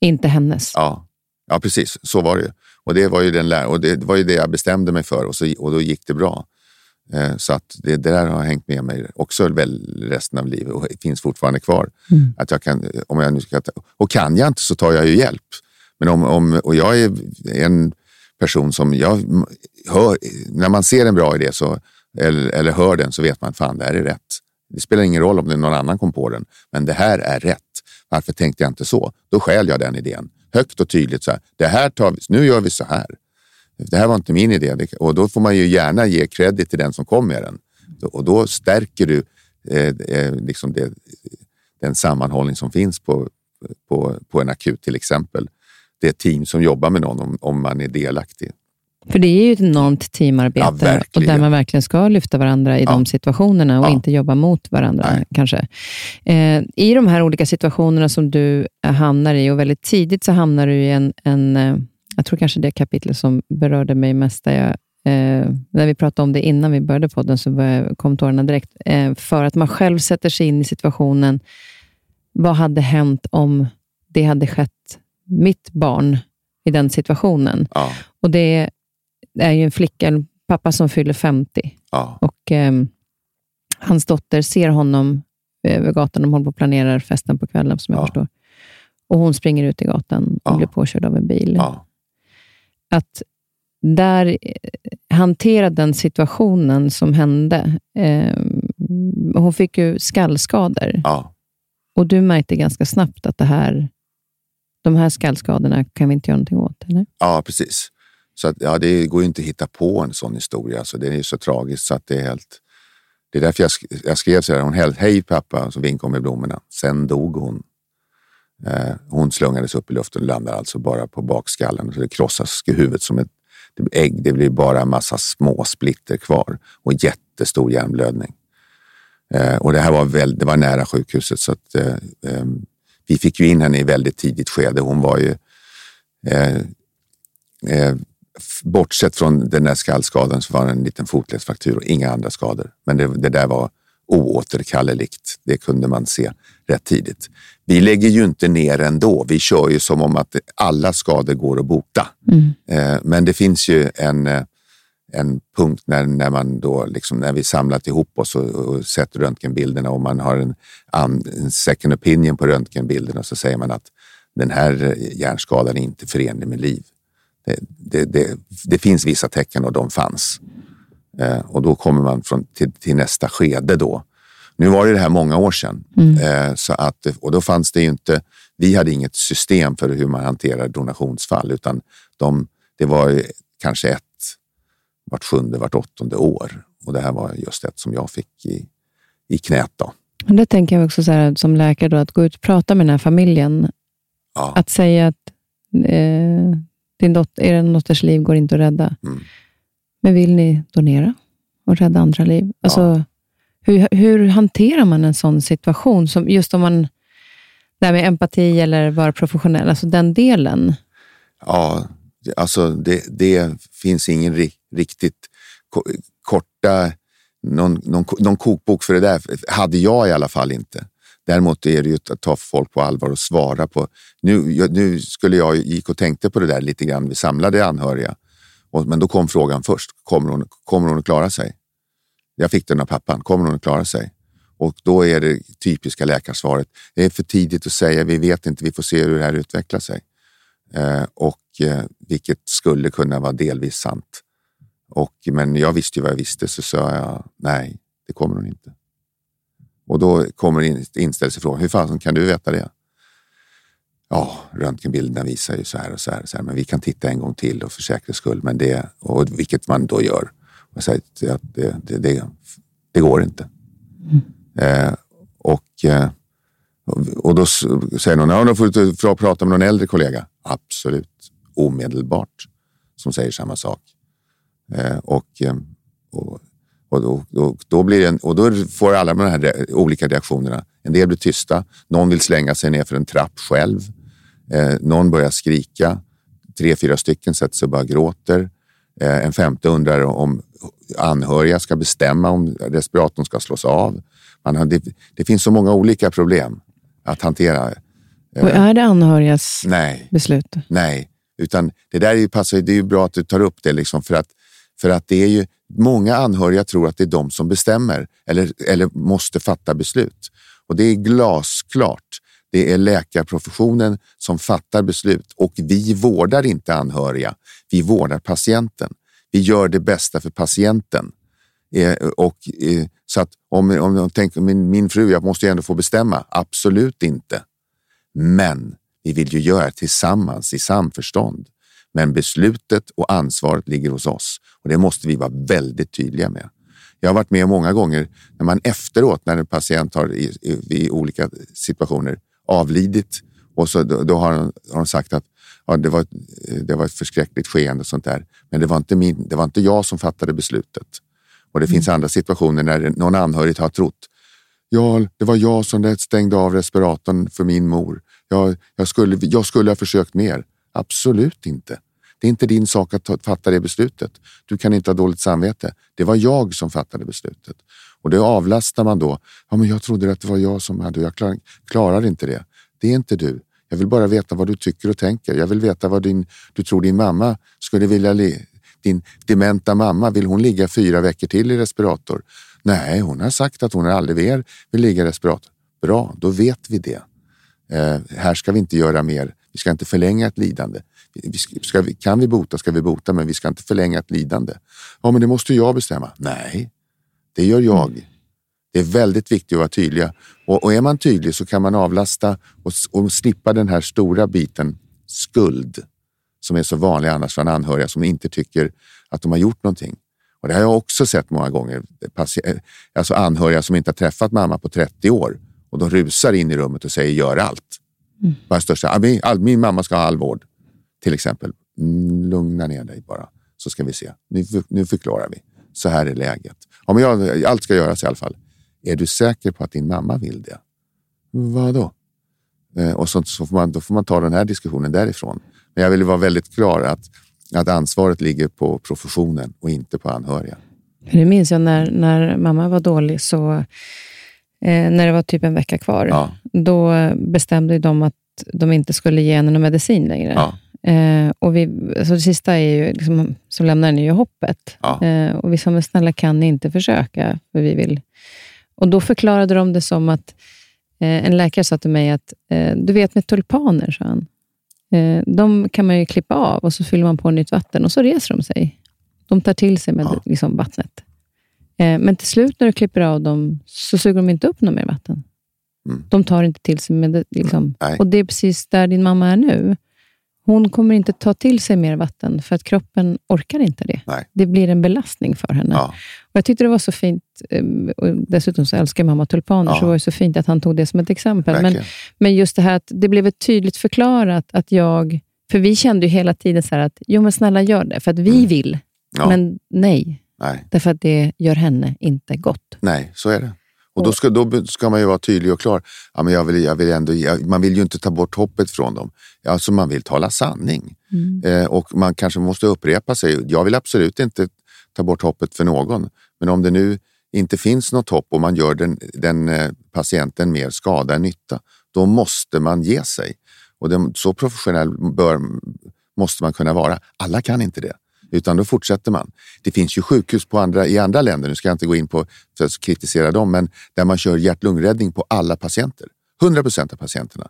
A: Inte hennes.
B: Ja. Ja, precis. Så var det ju. Och det var ju, den och det var ju det jag bestämde mig för och, så, och då gick det bra. Eh, så att det, det, där har hängt med mig också väl resten av livet och finns fortfarande kvar.
A: Mm.
B: Att jag kan, om jag nu ska, och kan jag inte så tar jag ju hjälp. Men om, om, och jag är en person som jag hör, när man ser en bra idé så, eller, eller hör den så vet man att fan, det här är rätt. Det spelar ingen roll om det är någon annan kom på den, men det här är rätt. Varför tänkte jag inte så? Då skäl jag den idén högt och tydligt. Så här, det här tar vi, nu gör vi så här. Det här var inte min idé och då får man ju gärna ge credit till den som kom med den. Och då stärker du eh, eh, liksom det, den sammanhållning som finns på, på, på en akut till exempel. Det team som jobbar med någon om, om man är delaktig.
A: För det är ju ett enormt teamarbete
B: Ja,
A: och där man verkligen ska lyfta varandra i
B: Ja.
A: de situationerna och
B: Ja.
A: inte jobba mot varandra.
B: Nej.
A: kanske. Eh, I de här olika situationerna som du hamnar i och väldigt tidigt så hamnar du i en, en eh, jag tror kanske det kapitel som berörde mig mest, där jag, eh, när vi pratade om det innan vi började podden, så började- kom tårarna direkt. Eh, för att man själv sätter sig in i situationen. Vad hade hänt om det hade skett mitt barn i den situationen?
B: Ja,
A: Och det är ju en flicka, en pappa som fyller 50
B: ja,
A: och eh, hans dotter ser honom över gatan. De håller på och planerar festen på kvällen, som jag
B: Ja.
A: förstår. Och hon springer ut i gatan och
B: Ja.
A: blir påkörd av en bil. Att där eh, hantera den situationen som hände. Eh, hon fick ju skallskador och du märkte ganska snabbt att det här, de här skallskadorna kan vi inte göra någonting åt. Eller?
B: ja, precis. Så att, ja, det går ju inte att hitta på en sån historia. Alltså, det är ju så tragiskt så att det är helt... Det är därför jag, sk- jag skrev så här, hon hällde hej pappa, och så vinkade hon med blommorna. Sen dog hon. Eh, hon slungades upp i luften och landade alltså bara på bakskallen. Så det krossas huvudet som ett det blir ägg. Det blir bara en massa små splitter kvar och jättestor hjärnblödning. Eh, och det här var, väl, det var nära sjukhuset så att eh, eh, vi fick ju in henne i väldigt tidigt skede. Hon var ju eh, eh, bortsett från den där skallskadan så var det en liten fotledsfraktur och inga andra skador. Men det, det där var oåterkalleligt. Det kunde man se rätt tidigt. Vi lägger ju inte ner ändå. Vi kör ju som om att alla skador går att bota. Eh, men det finns ju en, eh, en punkt när, när, man då liksom, när vi samlat ihop oss och, och sett röntgenbilderna och man har en, en second opinion på röntgenbilderna så säger man att den här eh, hjärnskadan är inte förenlig med liv. Det, det, det, finns vissa tecken och de fanns. Eh, och då kommer man från, till, till nästa skede då. Nu var det det här många år sedan eh, så att, och då fanns det inte, vi hade inget system för hur man hanterar donationsfall utan de, det var ju kanske ett vart sjunde, vart åttonde år. Och det här var just ett som jag fick i, i knät. Då.
A: Men det tänker jag också så här, som läkare, då, att gå ut och prata med den här familjen.
B: Ja,
A: Att säga att eh, din dotter, er dotters liv går inte att rädda.
B: Mm.
A: Men vill ni donera och rädda andra liv? Alltså,
B: Ja.
A: hur, hur hanterar man en sån situation? Som just om man, det här med empati eller vara professionell, alltså den delen.
B: ja alltså det, det finns ingen ri, riktigt ko, korta, någon, någon, någon kokbok för det där hade jag i alla fall inte. Däremot är det ju att ta folk på allvar och svara på. Nu, nu skulle jag gick och tänkte på det där lite grann. Vi samlade anhöriga, och, men då kom frågan först. Kommer hon, kommer hon att klara sig? Jag fick den av pappan. Kommer hon att klara sig? Och då är det typiska läkarsvaret. Det är för tidigt att säga. Vi vet inte. Vi får se hur det här utvecklar sig. Eh, och eh, vilket skulle kunna vara delvis sant. Och, men jag visste ju vad jag visste så sa jag nej, det kommer hon inte. Och då kommer in, sig frågan, hur fan kan du veta det? Ja, röntgenbilderna visar ju så här och så här, och så här men vi kan titta en gång till och för säkerhets skull. Men det, och vilket man då gör. Och säger att det, det, det, det går inte. Eh, och, eh, och då säger någon, ja, då får du ta- prata med någon äldre kollega. Absolut, omedelbart, som säger samma sak. Eh, och, eh, och, och, då, då, då blir en, och då får alla de här re- olika reaktionerna. En del blir tysta, någon vill slänga sig ner för en trapp själv. Eh, någon börjar skrika. Tre, fyra stycken sätter sig och bara gråter. Eh, en femte undrar om anhöriga ska bestämma om respiratorn ska slås av. Man har, det, det finns så många olika problem att hantera.
A: Och är det anhörigas
B: Nej,
A: beslut?
B: nej. Utan det där är ju, passar, det är ju bra att du tar upp det, liksom för att för att det är ju, många anhöriga tror att det är de som bestämmer eller, eller måste fatta beslut. Och det är glasklart. Det är läkarprofessionen som fattar beslut och vi vårdar inte anhöriga. Vi vårdar patienten. Vi gör det bästa för patienten. Eh, och, eh, så att om, om jag tänker min, min fru, jag måste ju ändå få bestämma. Absolut inte. Men vi vill ju göra det tillsammans i samförstånd. Men beslutet och ansvaret ligger hos oss och det måste vi vara väldigt tydliga med. Jag har varit med många gånger när man efteråt, när en patient har i, i, i olika situationer avlidit och så, då, då har, de, har de sagt att ja, det, var, det var ett förskräckligt skeende och sånt där. Men det var inte, min, det var inte jag som fattade beslutet. Och det mm. finns andra situationer när någon anhörig har trott Ja, det var jag som stängde av respiratorn för min mor. Jag, jag, skulle, jag skulle ha försökt mer. Absolut inte. Det är inte din sak att fatta det beslutet. Du kan inte ha dåligt samvete. Det var jag som fattade beslutet. Och det avlastar man då. Ja, men jag trodde att det var jag som hade, jag klar, klarar inte det. Det är inte du. Jag vill bara veta vad du tycker och tänker. Jag vill veta vad din, du tror din mamma skulle vilja... Din dementa mamma, vill hon ligga fyra veckor till i respirator? Nej, hon har sagt att hon aldrig mer vill ligga i respirator. Bra, då vet vi det. Eh, här ska vi inte göra mer. Vi ska inte förlänga ett lidande. Vi ska, kan vi bota ska vi bota, men vi ska inte förlänga ett lidande. Ja, men det måste jag bestämma. Nej, det gör jag. Mm. Det är väldigt viktigt att vara tydliga och, och är man tydlig så kan man avlasta och, och slippa den här stora biten skuld som är så vanlig annars från anhöriga som inte tycker att de har gjort någonting. Och Det har jag också sett många gånger. Alltså anhöriga som inte har träffat mamma på 30 år och de rusar in i rummet och säger gör allt. Mm. Bara största, min, all, min mamma ska ha all vård, till exempel. Mm, lugna ner dig bara, så ska vi se. Nu, nu förklarar vi. Så här är läget. Men jag, allt ska göras i alla fall. Är du säker på att din mamma vill det? Vadå? Eh, och så, så får man, då får man ta den här diskussionen därifrån. Men jag vill vara väldigt klar att, att ansvaret ligger på professionen och inte på anhöriga.
A: Det minns jag när, när mamma var dålig, så eh, när det var typ en vecka kvar, ja. då bestämde de att de inte skulle ge henne någon medicin längre. Ja. Eh, och vi, alltså det sista är ju, liksom, som lämnar henne ju hoppet. Ja. Eh, och vi sa, men snälla kan ni inte försöka? För vi vill. Och Då förklarade de det som att eh, en läkare sa till mig att, eh, du vet med tulpaner, sa han. Eh, de kan man ju klippa av och så fyller man på nytt vatten och så reser de sig. De tar till sig med ja. liksom, vattnet. Eh, men till slut när du klipper av dem så suger de inte upp något mer vatten. Mm. De tar inte till sig med det. Liksom. Och det är precis där din mamma är nu. Hon kommer inte ta till sig mer vatten, för att kroppen orkar inte det. Nej. Det blir en belastning för henne. Ja. Och Jag tyckte det var så fint, eh, och dessutom så älskar mamma tulpaner, ja. så var det så fint att han tog det som ett exempel. Men, men just det här att det blev ett tydligt förklarat att jag... För vi kände ju hela tiden så att, jo men snälla gör det, för att vi mm. vill. Ja. Men nej, nej, därför att det gör henne inte gott.
B: Nej, så är det. Och då ska, då ska man ju vara tydlig och klar. Ja, men jag vill, jag vill ändå, jag, man vill ju inte ta bort hoppet från dem. Alltså man vill tala sanning. Mm. Eh, och man kanske måste upprepa sig. Jag vill absolut inte ta bort hoppet för någon. Men om det nu inte finns något hopp och man gör den, den eh, patienten mer skada än nytta, då måste man ge sig. Och det, så professionell bör, måste man kunna vara. Alla kan inte det utan då fortsätter man. Det finns ju sjukhus på andra, i andra länder, nu ska jag inte gå in på för att kritisera dem, men där man kör hjärt-lungräddning på alla patienter. 100 procent av patienterna.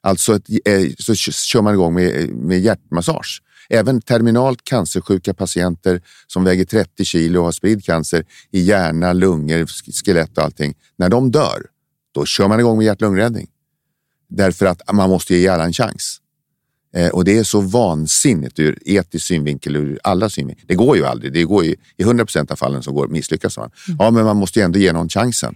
B: Alltså ett, eh, så kör man igång med, eh, med hjärtmassage. Även terminalt cancersjuka patienter som väger 30 kilo och har spridd cancer i hjärna, lungor, skelett och allting. När de dör, då kör man igång med hjärt-lungräddning. Därför att man måste ge alla en chans. Eh, och det är så vansinnigt ur etisk synvinkel, ur alla synvinklar. Det går ju aldrig. Det går ju, I 100 procent av fallen så går, misslyckas man. Mm. Ja, men man måste ju ändå ge någon chansen.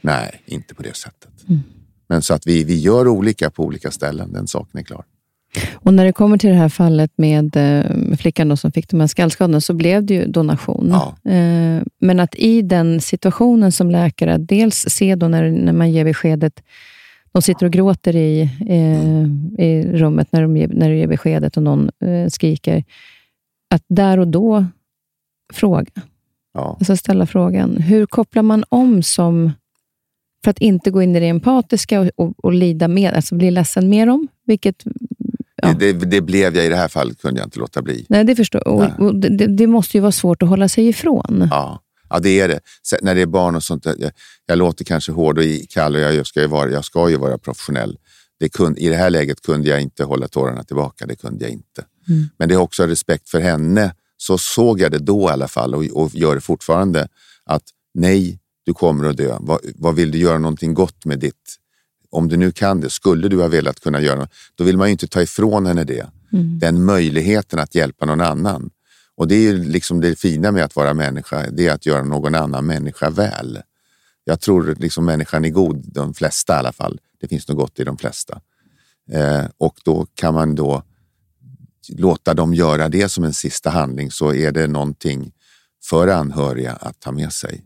B: Nej, inte på det sättet. Mm. Men så att vi, vi gör olika på olika ställen, den saken är klar.
A: Och när det kommer till det här fallet med, eh, flickan då som fick de här skallskadorna, så blev det ju donation. Ja. Eh, men att i den situationen som läkare, dels se då när, när man ger beskedet de sitter och gråter i, eh, i rummet när, de när du ger beskedet och någon eh, skriker. Att där och då fråga. Ja. Alltså ställa frågan. Hur kopplar man om som, för att inte gå in i det empatiska och, och, och lida med, alltså bli ledsen med dem? Vilket Ja.
B: Det, det, blev jag i det här fallet, kunde jag inte låta bli.
A: Nej, det förstår och, och det, det måste ju vara svårt att hålla sig ifrån.
B: Ja, ja det är det. Sen, när det är barn och sånt, jag, jag låter kanske hård och i- kall och jag, ska ju vara, jag ska ju vara professionell. Det kun, I det här läget kunde jag inte hålla tårarna tillbaka, det kunde jag inte.
A: Mm.
B: Men det är också respekt för henne. Så såg jag det då i alla fall och, och gör det fortfarande. Att nej, du kommer att dö. Vad, vad vill du göra någonting gott med ditt... Om du nu kan det, skulle du ha velat kunna göra något, då vill man ju inte ta ifrån henne det. Den möjligheten att hjälpa någon annan. Och det är ju liksom det fina med att vara människa, det är att göra någon annan människa väl. Jag tror liksom människan är god, de flesta i alla fall. Det finns något gott i de flesta. Eh, och då kan man då låta dem göra det som en sista handling så är det någonting för anhöriga att ta med sig.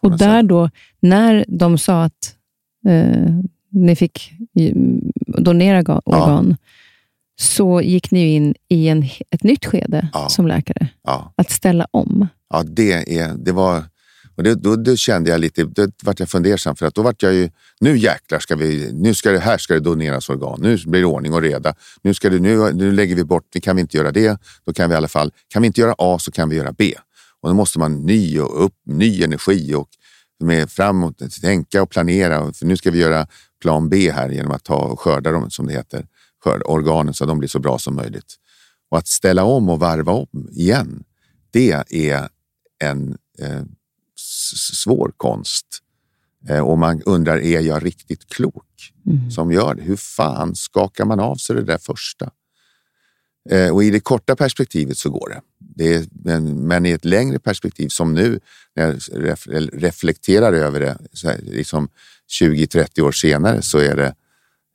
A: Och
B: något
A: där då, när de sa att eh, ni fick donera ga-
B: Ja.
A: Så gick ni in i en, ett nytt skede
B: Ja.
A: som läkare.
B: Ja,
A: Att ställa om.
B: ja det, är, det var... Och det, då, då kände jag lite, då vart jag fundersam för att då vart jag ju, nu jäklar ska vi, nu ska det, här ska det doneras organ, nu blir det ordning och reda. Nu, ska det, nu, nu lägger vi bort, kan vi inte göra det, då kan vi i alla fall, kan vi inte göra A så kan vi göra B. Och då måste man ny och upp, ny energi och med framåt, tänka och planera. För nu ska vi göra plan B här genom att ta och skörda dem, som det heter, skörda organen så att de blir så bra som möjligt. Och att ställa om och varva om igen, det är en eh, svår konst. Eh, och man undrar, är jag riktigt klok som gör det? Hur fan skakar man av sig det där första? Eh, och i det korta perspektivet så går det. det är, men, men i ett längre perspektiv, som nu när jag ref, reflekterar över det, så här, liksom 20-30 år senare, så är det,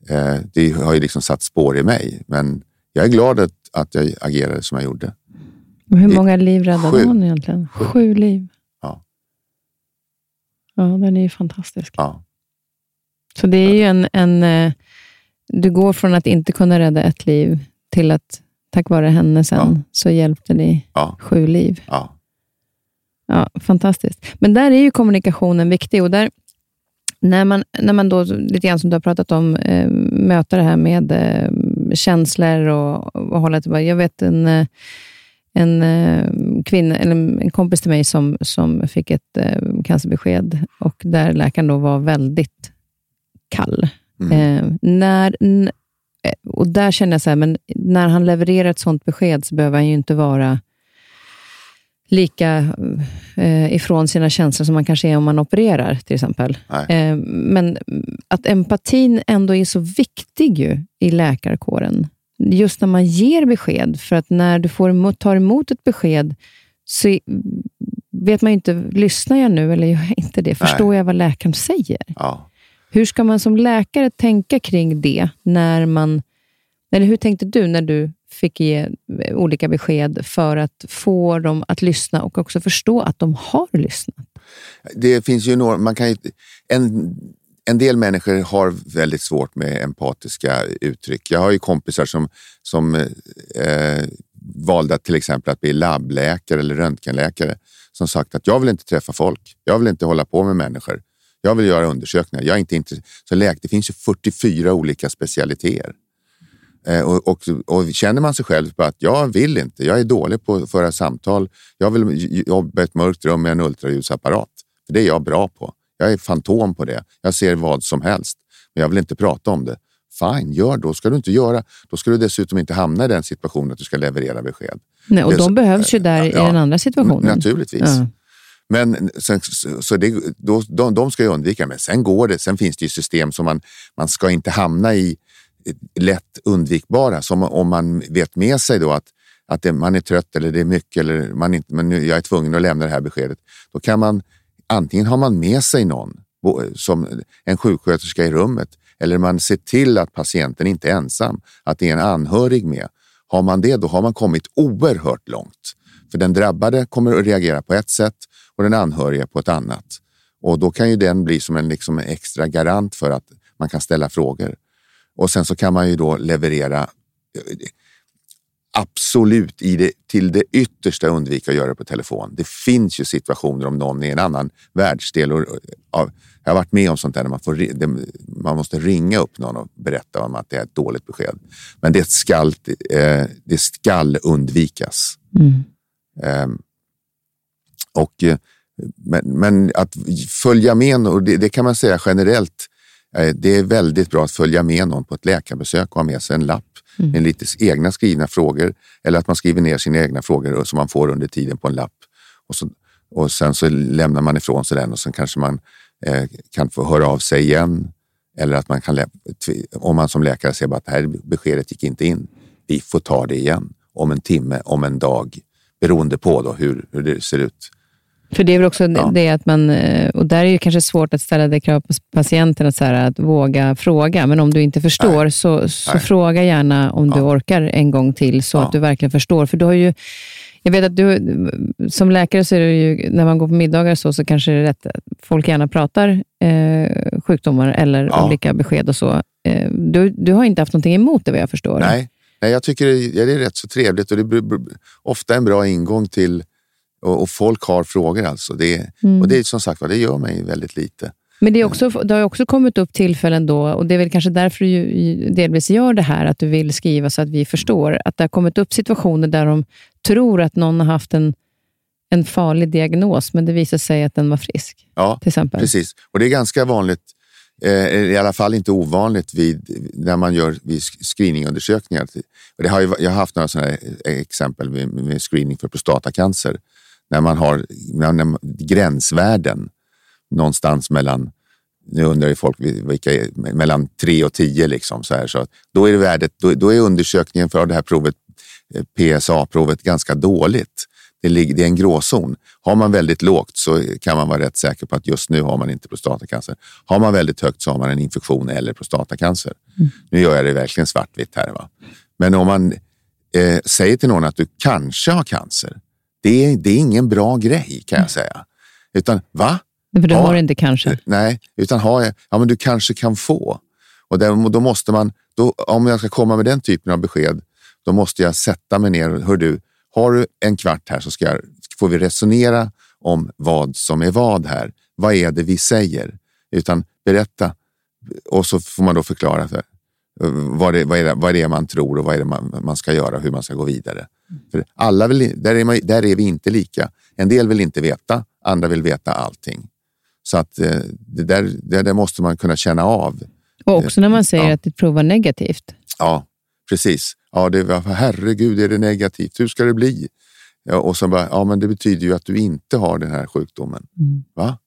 B: eh, det har ju liksom satt spår i mig. Men jag är glad att, att jag agerade som jag gjorde.
A: Och hur många liv räddade
B: Sju.
A: hon egentligen? Sju liv.
B: Ja.
A: Ja, den är ju fantastisk.
B: Ja,
A: Så det är ju en, en... eh, Du går från att inte kunna rädda ett liv till att tack vare henne sen
B: Ja.
A: så hjälpte ni
B: ja,
A: sju liv.
B: ja.
A: Ja, fantastiskt. Men där är ju kommunikationen viktig och där, när man, när man då, lite grann som du har pratat om, eh, möter det här med eh, känslor och, och hålla tillbaka. Jag vet en, eh, en eh, kvinna, eller en kompis till mig som, som fick ett eh, cancerbesked och där läkaren då var väldigt kall.
B: Mm.
A: Eh, när, eh, och där känner jag så här, men när han levererar ett sånt besked så behöver han ju inte vara lika eh, ifrån sina känslor som man kanske är om man opererar till exempel.
B: Nej.
A: Eh, men att empatin ändå är så viktig ju i läkarkåren. Just när man ger besked, för att när du får emot, tar emot ett besked så vet man ju inte, lyssnar jag nu eller gör jag inte det? Förstår jag vad läkaren säger?
B: ja.
A: Hur ska man som läkare tänka kring det när man... Eller hur tänkte du när du fick ge eh, olika besked för att få dem att lyssna och också förstå att de har lyssnat?
B: det finns ju några, man kan ju, en, en del människor har väldigt svårt med empatiska uttryck. Jag har ju kompisar som, som eh, valde att till exempel att bli labbläkare eller röntgenläkare som sagt att jag vill inte träffa folk. Jag vill inte hålla på med människor. Jag vill göra undersökningar. Jag är inte intresserad. Så läk, det finns ju 44 olika specialiteter. Eh, och, och, och känner man sig själv på att jag vill inte, jag är dålig på att föra samtal. Jag vill jobba i ett mörkt rum med en ultraljudsapparat. För det är jag bra på. Jag är fantom på det. Jag ser vad som helst. Men jag vill inte prata om det. Fine, gör då. ska du inte göra. Då ska du dessutom inte hamna i den situationen att du ska leverera besked.
A: Nej, och de
B: så-
A: behövs ju där i
B: Ja,
A: den andra situationen.
B: Naturligtvis.
A: Ja.
B: Men sen, så det, då, de, de ska ju undvika men Sen går det. Sen finns det ju system som man, man ska inte hamna i lätt undvikbara. Som om man vet med sig då att, att det, man är trött eller det är mycket eller man inte, men nu, jag är tvungen att lämna det här beskedet. Då kan man antingen har man med sig någon som en sjuksköterska i rummet eller man ser till att patienten inte är ensam, att det är en anhörig med. Har man det, då har man kommit oerhört långt. För den drabbade kommer att reagera på ett sätt och den anhöriga på ett annat. Och då kan ju den bli som en liksom en extra garant för att man kan ställa frågor. Och sen så kan man ju då leverera eh, absolut i det, till det yttersta undvika att göra det på telefon. Det finns ju situationer om någon i en annan världsdel. Och, av, jag har varit med om sånt där när man, får, man måste ringa upp någon och berätta om att det är ett dåligt besked. Men det skall, eh, det skall undvikas. Mm. Eh, och, eh, men, men, att följa med, och det, det kan man säga generellt, eh, det är väldigt bra att följa med någon på ett läkarbesök och ha med sig en lapp mm. med lite egna skrivna frågor eller att man skriver ner sina egna frågor som man får under tiden på en lapp. Och, så, och sen så lämnar man ifrån sig den och sen kanske man eh, kan få höra av sig igen. Eller att man kan, om man som läkare ser att det här beskedet gick inte in, vi får ta det igen om en timme, om en dag, beroende på då hur, hur det ser ut.
A: För det är väl också ja. det att man, eh, och där är det kanske svårt att ställa det krav på patienten att, så här, att våga fråga, men om du inte förstår, Nej. så, så fråga gärna om ja. du orkar en gång till, så ja. att du verkligen förstår. För du har ju, jag vet att du, som läkare, så är det ju, när man går på middagar så, så kanske det är rätt folk gärna pratar eh, sjukdomar eller olika besked och så. Eh, du, du har inte haft någonting emot det vad jag förstår?
B: Nej, Nej jag tycker det, ja, det är rätt så trevligt och det är ofta en bra ingång till och, och folk har frågor alltså. Det, mm. Och det är som sagt det gör mig väldigt lite.
A: Men det, är också, det har också kommit upp tillfällen då, och det är väl kanske därför du delvis gör det här, att du vill skriva så att vi förstår, att det har kommit upp situationer där de tror att någon har haft en, en farlig diagnos, men det visar sig att den var frisk.
B: Ja, till exempel. precis. Och det är ganska vanligt, eh, i alla fall inte ovanligt, vid, när man gör vid screeningundersökningar. Och det har ju, jag har haft några sådana exempel med, med screening för prostatacancer när man har när, gränsvärden någonstans mellan nu undrar ju folk vilka mellan 3 och 10 liksom så här, så då är det värdet, då, då är undersökningen för det här provet, eh, PSA-provet, ganska dåligt. Det, ligger, det är en gråzon. Har man väldigt lågt så kan man vara rätt säker på att just nu har man inte prostatacancer. Har man väldigt högt så har man en infektion eller prostatacancer. Mm. Nu gör jag det verkligen svartvitt här. Va? Men om man eh, säger till någon att du kanske har cancer, det är, det är ingen bra grej kan jag säga. Utan va?
A: För du har inte kanske?
B: Nej, utan ha, ja, men du kanske kan få. Och där, då måste man, då, om jag ska komma med den typen av besked, då måste jag sätta mig ner. Hör du, har du en kvart här så ska jag, får vi resonera om vad som är vad här. Vad är det vi säger? Utan berätta och så får man då förklara för, vad, det, vad, är det, vad är det man tror och vad är det man, man ska göra och hur man ska gå vidare. För alla vill, där, är man, där är vi inte lika. En del vill inte veta, andra vill veta allting. Så att eh, det där, det där måste man kunna känna av.
A: Och också när man säger ja. att ett prov var negativt.
B: Ja, precis. Ja, det var, herregud, är det negativt? Hur ska det bli? Ja, och så bara, ja, men det betyder ju att du inte har den här sjukdomen. Mm. Va?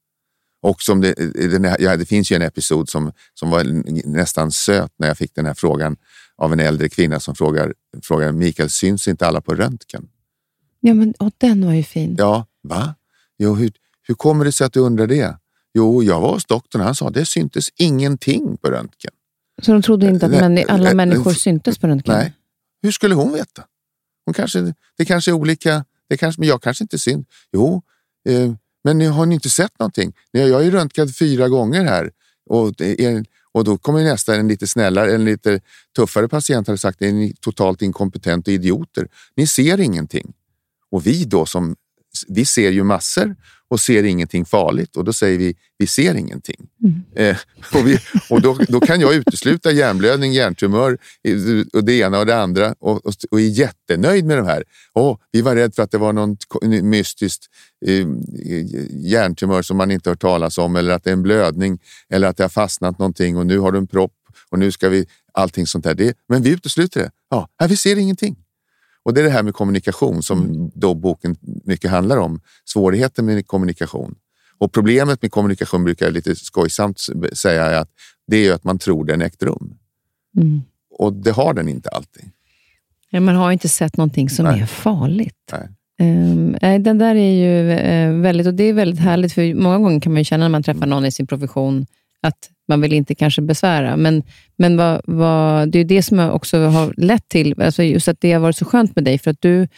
B: Och som det, den ja, det finns ju en episod som, som var nästan söt när jag fick den här frågan av en äldre kvinna som frågar, frågar Mikael, syns inte alla på röntgen?
A: Ja, men och den var ju fin.
B: Ja, va? Jo, hur, hur kommer det sig att du undrar det? Jo, jag var hos doktorn och han sa att det syntes ingenting på röntgen.
A: Så de trodde inte att män, alla människor syntes på röntgen?
B: Nej. Hur skulle hon veta? Hon kanske, det kanske är olika, det kanske, men jag kanske inte syns. Jo, eh, men har ni inte sett någonting? Jag har ju röntgat fyra gånger här och, och då kommer nästa, en lite snällare, en lite tuffare patient hade sagt att ni är totalt inkompetenta idioter. Ni ser ingenting. Och vi då som vi ser ju massor och ser ingenting farligt och då säger vi, vi ser ingenting. Mm. Eh, och, vi, och då, då, kan jag utesluta hjärnblödning, hjärntumör och det ena och det andra och, och, och är jättenöjd med de här. Oh, vi var rädda för att det var någon mystiskt eh, hjärntumör som man inte hört talas om eller att det är en blödning eller att det har fastnat någonting och nu har du en propp och nu ska vi allting sånt där. Det, men vi utesluter det. Ja, här, vi ser ingenting. Och det är det här med kommunikation som mm. då boken mycket handlar om. Svårigheten med kommunikation. Och problemet med kommunikation brukar jag lite skojsamt säga att det är att man tror den ägt rum. Mm. Och det har den inte alltid.
A: Ja, man har inte sett någonting som Nej. är farligt. Nej. Um, den där är ju uh, väldigt, och det är väldigt härligt, för många gånger kan man känna när man träffar någon i sin profession att man vill inte kanske besvära. Men, men vad, vad, det är det som också har lett till, alltså just att det har varit så skönt med dig, för att du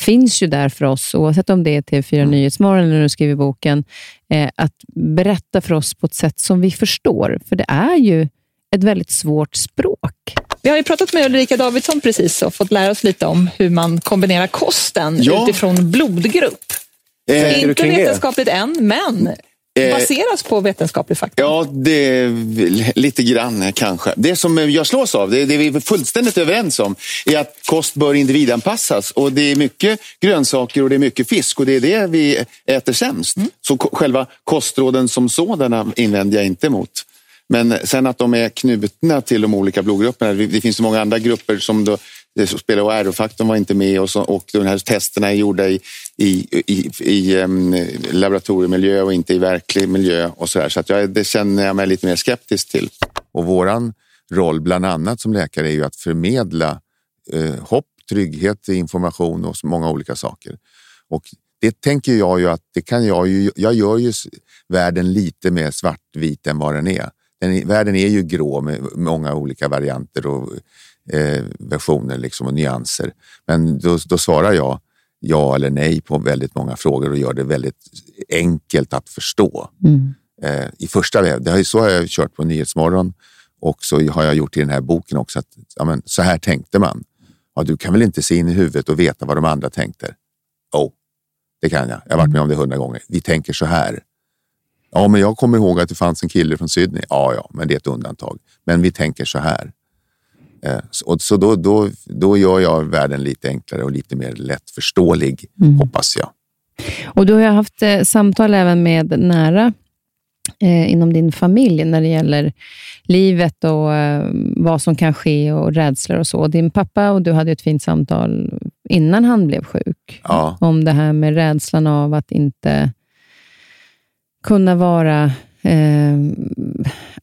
A: finns ju där för oss, oavsett om det är TV4 mm. Nyhetsmorgon eller när du skriver boken, eh, att berätta för oss på ett sätt som vi förstår. För det är ju ett väldigt svårt språk.
D: Vi har ju pratat med Ulrika Davidsson precis och fått lära oss lite om hur man kombinerar kosten
B: Ja.
D: utifrån blodgrupp.
B: Eh,
D: Inte
E: kring det?
D: vetenskapligt än, men baseras på vetenskaplig fakta.
B: Ja, det lite grann eh, kanske. Det som jag slås av, det, det vi är fullständigt överens om, är att kost bör individanpassas. Och det är mycket grönsaker och det är mycket fisk och det är det vi äter sämst. Så ko- själva kostråden som sådana invänder jag inte emot. Men sen att de är knutna till de olika blodgrupperna. Det det finns så många andra grupper som då, det som spelar och R-faktorn var inte med och, så, och de här testerna är gjorda i, i, i, i um, laboratoriemiljö och inte i verklig miljö och så där. Så att jag, det känner jag mig lite mer skeptisk till. Och våran roll, bland annat som läkare, är ju att förmedla eh, hopp, trygghet, information och många olika saker. Och det tänker jag ju att det kan jag ju, jag gör ju världen lite mer svartvit än vad den är. Den, världen är ju grå med många olika varianter och eh, versioner liksom och nyanser. Men då, då svarar jag ja eller nej på väldigt många frågor och gör det väldigt enkelt att förstå. Eh, I första det ju, så har jag kört på Nyhetsmorgon och så har jag gjort i den här boken också. Att, ja, men, så här tänkte man. Ja, du kan väl inte se in i huvudet och veta vad de andra tänkte? Oh, det kan jag. Jag har varit med om det hundra gånger. Vi tänker så här. Ja, men jag kommer ihåg att det fanns en kille från Sydney. Ja, ja, men det är ett undantag. Men vi tänker så här. Eh, Och så då, då, då gör jag världen lite enklare och lite mer lättförståelig, hoppas jag.
A: Och du har haft eh, samtal även med nära eh, inom din familj när det gäller livet och eh, vad som kan ske och rädslor och så. Din pappa och du hade ett fint samtal innan han blev sjuk
B: Ja.
A: om det här med rädslan av att inte kunna vara eh,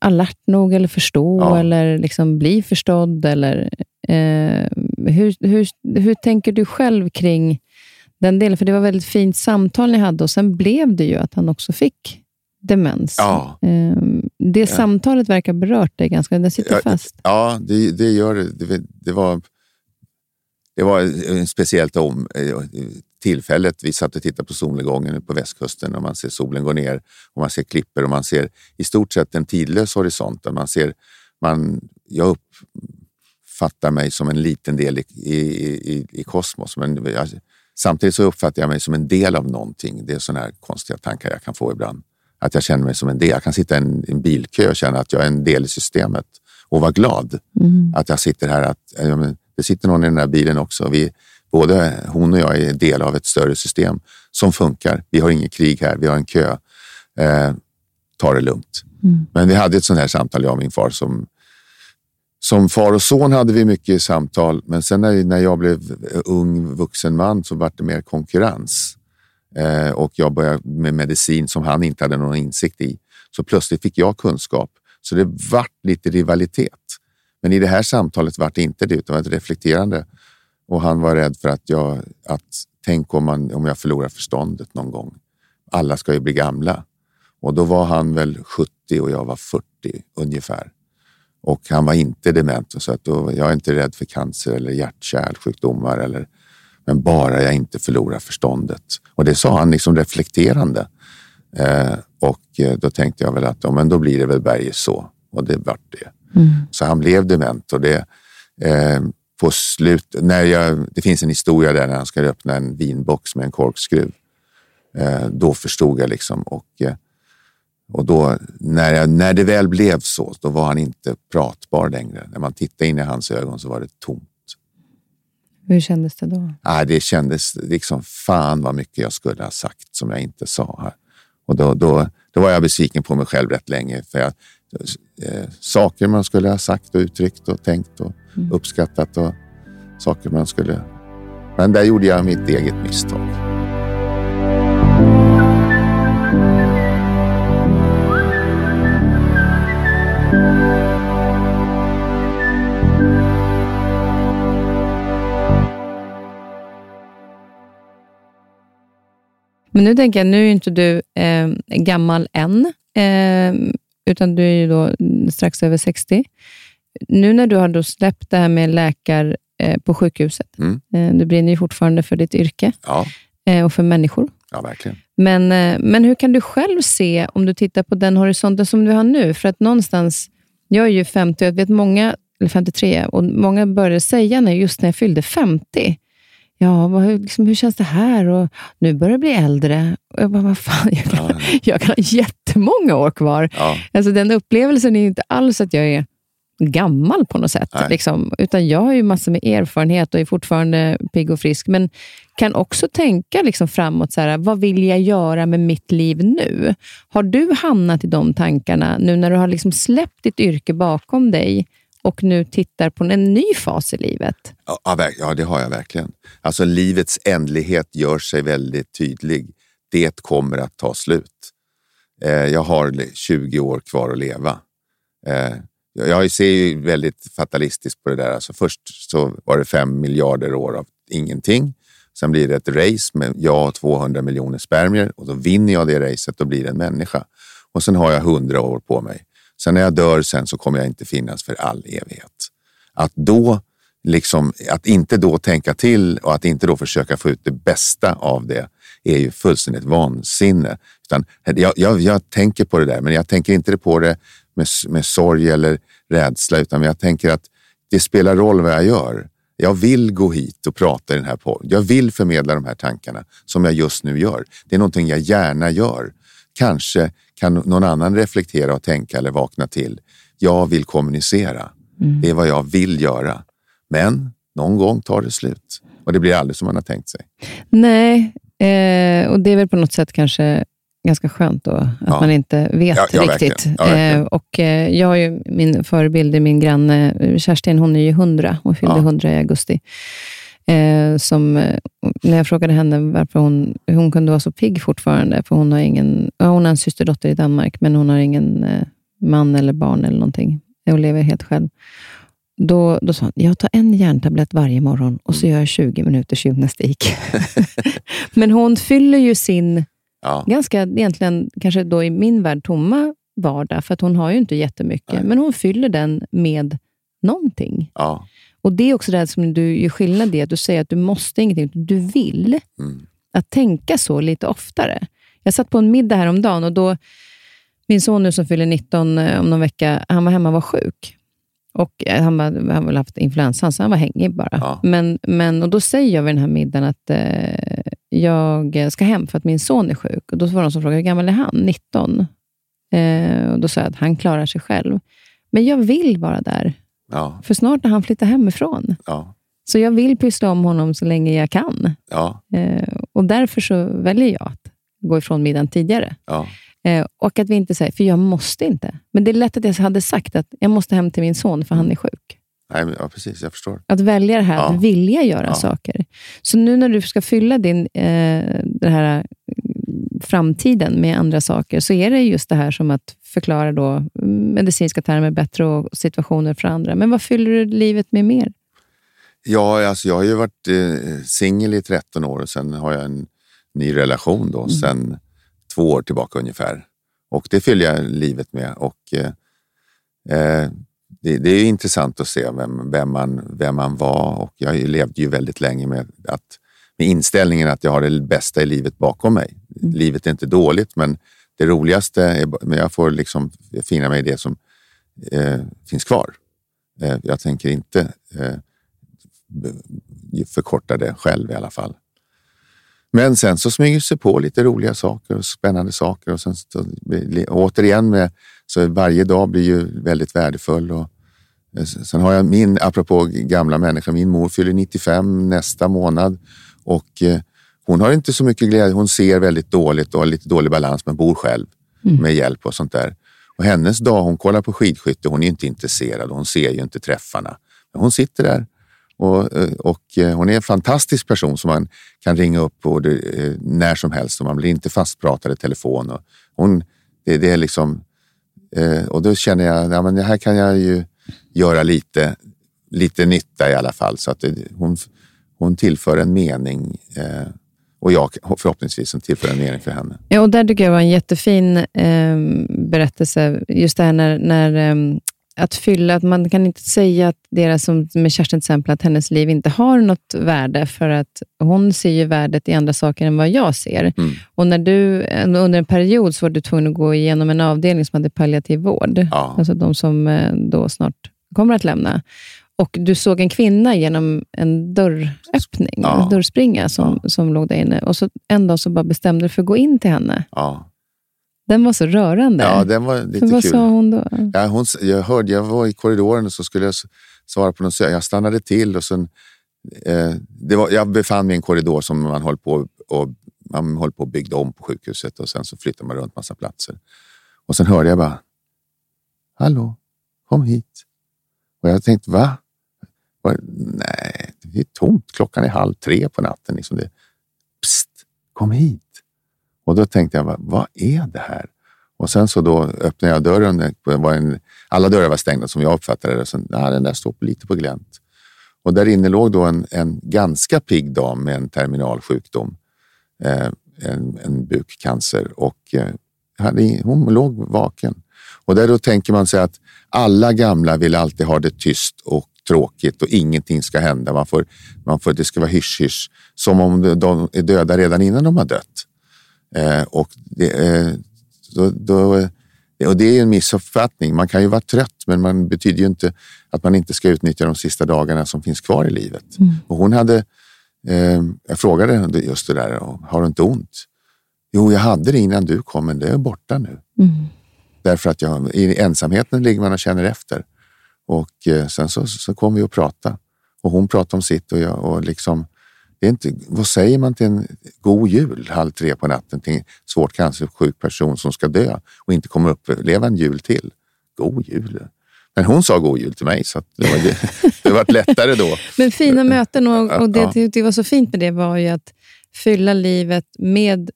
A: alert nog eller förstå
B: Ja.
A: eller liksom bli förstådd. Eller, eh, hur, hur, hur tänker du själv kring den delen? För det var ett väldigt fint samtal ni hade och sen blev det ju att han också fick demens.
B: Ja.
A: Eh, det samtalet verkar berört dig ganska, det sitter
B: Ja,
A: fast.
B: Ja, det, det gör det. Det, var, det var en speciellt om, eh, tillfället. Vi satt och tittade på solnedgången på västkusten och man ser solen gå ner och man ser klippor och man ser i stort sett en tidlös horisont. Man ser, man, jag uppfattar mig som en liten del i, i, i, kosmos. Men jag, samtidigt så uppfattar jag mig som en del av någonting. Det är sådana här konstiga tankar jag kan få ibland. Att jag känner mig som en del. Jag kan sitta i en, en bilkö och känna att jag är en del i systemet och vara glad. Att jag sitter här, att det sitter någon i den här bilen också. Vi, både hon och jag är del av ett större system som funkar. Vi har inget krig här, vi har en kö. Eh, ta det lugnt. Men vi hade ett sånt här samtal, jag och min far, som, som far och son hade vi mycket samtal. Men sen när, när jag blev ung vuxen man så var det mer konkurrens. Eh, och jag började med medicin som han inte hade någon insikt i. Så plötsligt fick jag kunskap. Så det vart lite rivalitet. Men i det här samtalet vart det inte det, utan ett reflekterande. Och han var rädd för att jag, att tänk om, man, om jag förlorar förståndet någon gång. Alla ska ju bli gamla. Och då var han väl 70 och jag var 40 ungefär. Och han var inte dement, så att då, jag är inte rädd för cancer eller hjärt-kärlsjukdomar. Eller, men bara jag inte förlorar förståndet. Och det sa han liksom reflekterande. Eh, och eh, då tänkte jag väl att ja, men då blir det väl Berge så. Och det vart det. Så han blev dement. Och det, eh, på slut, när jag, det finns en historia där när han ska öppna en vinbox med en korkskruv. Eh, då förstod jag liksom. Och, eh, och då, när, jag, när det väl blev så, då var han inte pratbar längre. När man tittade in i hans ögon så var det tomt.
A: Hur kändes det då?
B: Nej, det kändes liksom fan vad mycket jag skulle ha sagt som jag inte sa här. Och då, då, då var jag besviken på mig själv rätt länge. För jag, eh, saker man skulle ha sagt och uttryckt och tänkt och uppskattat och saker man skulle... Men där gjorde jag mitt eget misstag.
A: Men nu tänker jag, nu är inte du eh, gammal än, eh, utan du är ju då strax över 60. Nu när du har då släppt det här med läkar eh, på sjukhuset,
B: Mm.
A: eh, du brinner ju fortfarande för ditt yrke
B: Ja,
A: eh, och för människor.
B: ja verkligen.
A: Men, men hur kan du själv se, om du tittar på den horisonten som du har nu? För att någonstans, jag är ju 50 och jag vet många eller 53, och många började säga när, just när jag fyllde 50, ja, vad, hur, liksom, hur känns det här? Och nu börjar jag bli äldre. Och jag bara, vad fan, jag kan,
B: Ja.
A: jag kan ha jättemånga år kvar.
B: Ja,
A: Alltså, den upplevelsen är inte alls att jag är gammal på något sätt. Liksom. Utan jag har ju massor med erfarenhet och är fortfarande pigg och frisk. Men kan också tänka liksom framåt, så här, vad vill jag göra med mitt liv nu? Har du hamnat i de tankarna nu när du har liksom släppt ditt yrke bakom dig och nu tittar på en ny fas i livet?
B: ja, ja, det har jag verkligen. Alltså livets ändlighet gör sig väldigt tydlig. Det kommer att ta slut. Eh, jag har 20 år kvar att leva. Jag jag ser ju väldigt fatalistiskt på det där. Alltså först så var det fem miljarder år av ingenting. Sen blir det ett race med jag och 200 miljoner spermier och då vinner jag det racet och blir en människa. Och sen har jag 100 år på mig. Sen när jag dör sen så kommer jag inte finnas för all evighet. Att då liksom, att inte då tänka till och att inte då försöka få ut det bästa av det är ju fullständigt vansinne. Utan jag, jag, jag tänker på det där, men jag tänker inte på det med, med sorg eller rädsla, utan jag tänker att det spelar roll vad jag gör. Jag vill gå hit och prata i den här podden. Jag vill förmedla de här tankarna som jag just nu gör. Det är någonting jag gärna gör. Kanske kan någon annan reflektera och tänka eller vakna till. Jag vill kommunicera. Det är vad jag vill göra. Men någon gång tar det slut och det blir aldrig som man har tänkt sig.
A: Nej, eh, och det är väl på något sätt kanske ganska skönt då, att
B: Ja.
A: man inte vet
B: Ja, ja,
A: riktigt. eh, och eh, jag har ju min förebild, är min granne eh, Kerstin, hon är ju 100. Hon fyllde
B: Ja.
A: 100 i augusti. Eh, som, eh, när jag frågade henne varför hon, hon kunde vara så pigg fortfarande, för hon har, ingen, hon har en systerdotter i Danmark, men hon har ingen eh, man eller barn eller någonting. Hon lever helt själv. Då, då sa hon, jag tar en järntablett varje morgon och så gör jag 20 minuters gymnastik. Men hon fyller ju sin,
B: Ja,
A: ganska egentligen, kanske då i min värld, tomma vardag, för att hon har ju inte jättemycket,
B: Nej.
A: men hon fyller den med någonting.
B: ja,
A: Och det är också det som du gör skillnad i, att du säger att du måste ingenting, du vill.
B: mm,
A: Att tänka så lite oftare. Jag satt på en middag häromdagen och då, min son nu som fyller 19 eh, om någon vecka, han var hemma och var sjuk. Och eh, han, var, han har väl haft influensan, så han var hängig bara.
B: Ja.
A: Men, men, och då säger jag vid den här middagen att eh, jag ska hem för att min son är sjuk. Och Då var det någon som frågade, hur gammal är han? 19. Eh, och Då sa jag att han klarar sig själv. Men jag vill vara där,
B: ja,
A: för snart när han flyttar hemifrån.
B: ja,
A: Så jag vill pyssla om honom så länge jag kan.
B: ja,
A: Eh, och därför så väljer jag att gå ifrån middagen tidigare.
B: ja,
A: Eh, och att vi inte säger, för jag måste inte. Men det är lätt att jag hade sagt att jag måste hem till min son för han är sjuk.
B: Nej, men, ja precis, jag förstår.
A: Att välja det här,
B: Ja.
A: att vilja göra
B: Ja.
A: saker. Så nu när du ska fylla din eh, den här eh, framtiden med andra saker, så är det just det här som att förklara då mm, medicinska termer bättre och situationer för andra. Men vad fyller du livet med mer?
B: Ja, alltså jag har ju varit eh, singel i 13 år och sen har jag en ny relation då sen två år tillbaka ungefär. Och det fyller jag livet med. Och eh, eh, det, det är intressant att se vem, vem, man, vem man var och jag levde ju väldigt länge med, att, med inställningen att jag har det bästa i livet bakom mig. Livet är inte dåligt men det roligaste är, men jag får liksom finna mig i det som eh, finns kvar. Eh, jag tänker inte eh, förkorta det själv i alla fall. Men sen så smyger sig på lite roliga saker och spännande saker och sen så, återigen med, så varje dag blir ju väldigt värdefull. Och, eh, sen har jag min, apropå gamla människor, min mor fyller 95 nästa månad och eh, hon har inte så mycket glädje. Hon ser väldigt dåligt och har lite dålig balans men bor själv med hjälp och sånt där. Och hennes dag, hon kollar på skidskytte, hon är inte intresserad och hon ser ju inte träffarna. Men hon sitter där och, eh, och eh, hon är en fantastisk person som man kan ringa upp på det, eh, när som helst och man blir inte fastpratad i telefon. Och hon, det, det är liksom, och då känner jag, ja, men här kan jag ju göra lite, lite nytta i alla fall. Så att det, hon, hon tillför en mening och jag förhoppningsvis som tillför en mening för henne.
A: Ja, och där tycker jag var en jättefin eh, berättelse. Just det här när, när eh, att fylla, att man kan inte säga att deras, som med Kerstin till exempel, att hennes liv inte har något värde, för att hon ser ju värdet i andra saker än vad jag ser.
B: Mm.
A: Och när du, under en period så var du tvungen att gå igenom en avdelning som hade palliativ vård.
B: Ja.
A: Alltså de som eh, då snart kommer att lämna. Och du såg en kvinna genom en dörröppning,
B: Ja.
A: en dörrspringa som, som låg där inne. Och så en dag så bara bestämde du för att gå in till henne.
B: Ja,
A: Den var så rörande.
B: ja den var lite
A: vad
B: kul.
A: sa hon då?
B: Ja, hon, jag hörde, jag var i korridoren och så skulle jag svara på något. Jag stannade till och sen, eh, det var, jag befann mig i en korridor som man höll på och man höll på och byggde om på sjukhuset och sen så flyttade man runt massa platser. Och sen hörde jag bara, hallå, kom hit. Och jag tänkte, va? Var- Nej, det är tomt. Klockan är halv tre på natten. Liksom det. Psst, kom hit. Och då tänkte jag, vad, är det här? Och sen så då öppnade jag dörren. Var en, alla dörrar var stängda som jag uppfattade det. Så, nej, den där stod lite på glänt. Och där inne låg då en, en ganska pigg dam med en terminalsjukdom. Eh, en, en bukcancer. Och eh, hon låg vaken. Och där då tänker man sig att alla gamla vill alltid ha det tyst och tråkigt och ingenting ska hända. Man får, man får, det ska vara hysch-hysch. Som om de- de är döda redan innan de har dött. Eh, och, det, eh, då, då, och det är en missuppfattning. Man kan ju vara trött, men man betyder ju inte att man inte ska utnyttja de sista dagarna som finns kvar i livet. Och hon hade, eh, jag frågade henne just det där, har du inte ont? Jo, jag hade det innan du kom, men det är borta nu. Därför att jag, i ensamheten ligger man och känner efter. Och eh, sen så, så kom vi att prata. Och hon pratade om sitt och jag och liksom, det är inte, vad säger man till en god jul halv tre på natten till en svårt cancersjuk person som ska dö och inte kommer uppleva en jul till? God jul. Men hon sa god jul till mig så det var, det, det var lättare då.
A: Men fina möten och, och det jag tyckte var så fint med det var ju att fylla livet med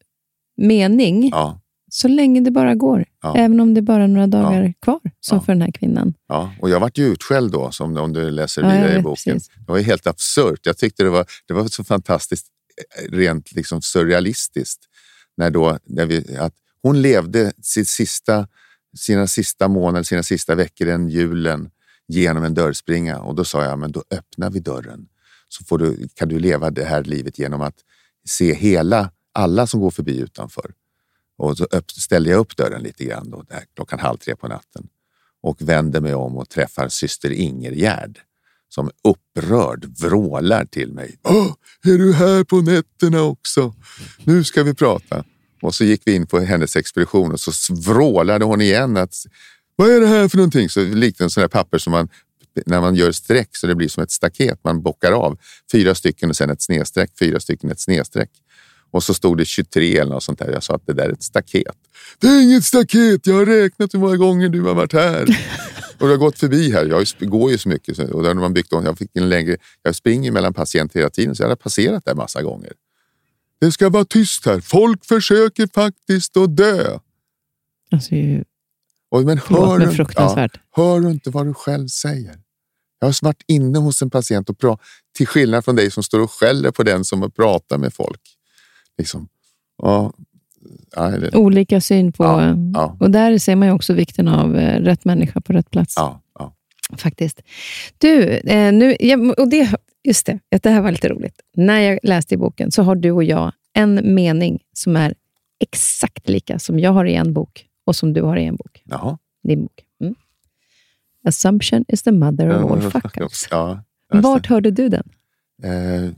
A: mening
B: Ja,
A: så länge det bara går.
B: Ja.
A: Även om det bara är några dagar kvar, som
B: Ja.
A: för den här kvinnan.
B: ja. Och jag vart ju utskälld då, som om du läser
A: Ja,
B: vidare i boken.
A: precis.
B: Det var helt absurt. Jag tyckte det var, det var så fantastiskt eh, rent liksom surrealistiskt. När då, när vi, att hon levde sitt sista, sina sista månader, sina sista veckor den julen genom en dörrspringa. Och då sa jag, men då öppnar vi dörren. Så får du, kan du leva det här livet genom att se hela, alla som går förbi utanför. Och så upp, ställde jag upp dörren lite grann då, där, klockan halv tre på natten och vänder mig om och träffar syster Ingergärd som upprörd vrålar till mig. Åh, är du här på nätterna också? Nu ska vi prata. Och så gick vi in på hennes expedition och så vrålade hon igen att vad är det här för någonting? Så likt en sån där papper som man när man gör streck så det blir som ett staket. Man bockar av fyra stycken och sen ett snedstreck, fyra stycken ett snedstreck. Och så stod det 23 eller något sånt där. Jag sa att det där är ett staket. Det är inget staket. Jag har räknat hur många gånger du har varit här. och du har gått förbi här. Jag går ju så mycket. Och har man byggt om. Jag, fick en längre, jag springer mellan patienter hela tiden så jag har passerat där massa gånger. Det ska vara tyst här. Folk försöker faktiskt att dö.
A: Alltså,
B: Och, men
A: Förlåt,
B: hör,
A: men
B: du-
A: fruktansvärt.
B: Ja, hör du inte vad du själv säger? Jag har varit inne hos en patient och pratat, till skillnad från dig som står och skäller på den som pratar med folk. Liksom, ja, det,
A: olika syn på...
B: Ja, ja.
A: Och där ser man ju också vikten av eh, rätt människa på rätt plats.
B: ja,
A: faktiskt. Du, eh, nu, och det, just det, det här var lite roligt. När jag läste i boken så har du och jag en mening som är exakt lika som jag har i en bok och som du har i en bok.
B: Jaha.
A: Din bok. Mm. Assumption is the mother of all fuck-ups.
B: Ja,
A: Vart hörde du den?
B: Eh,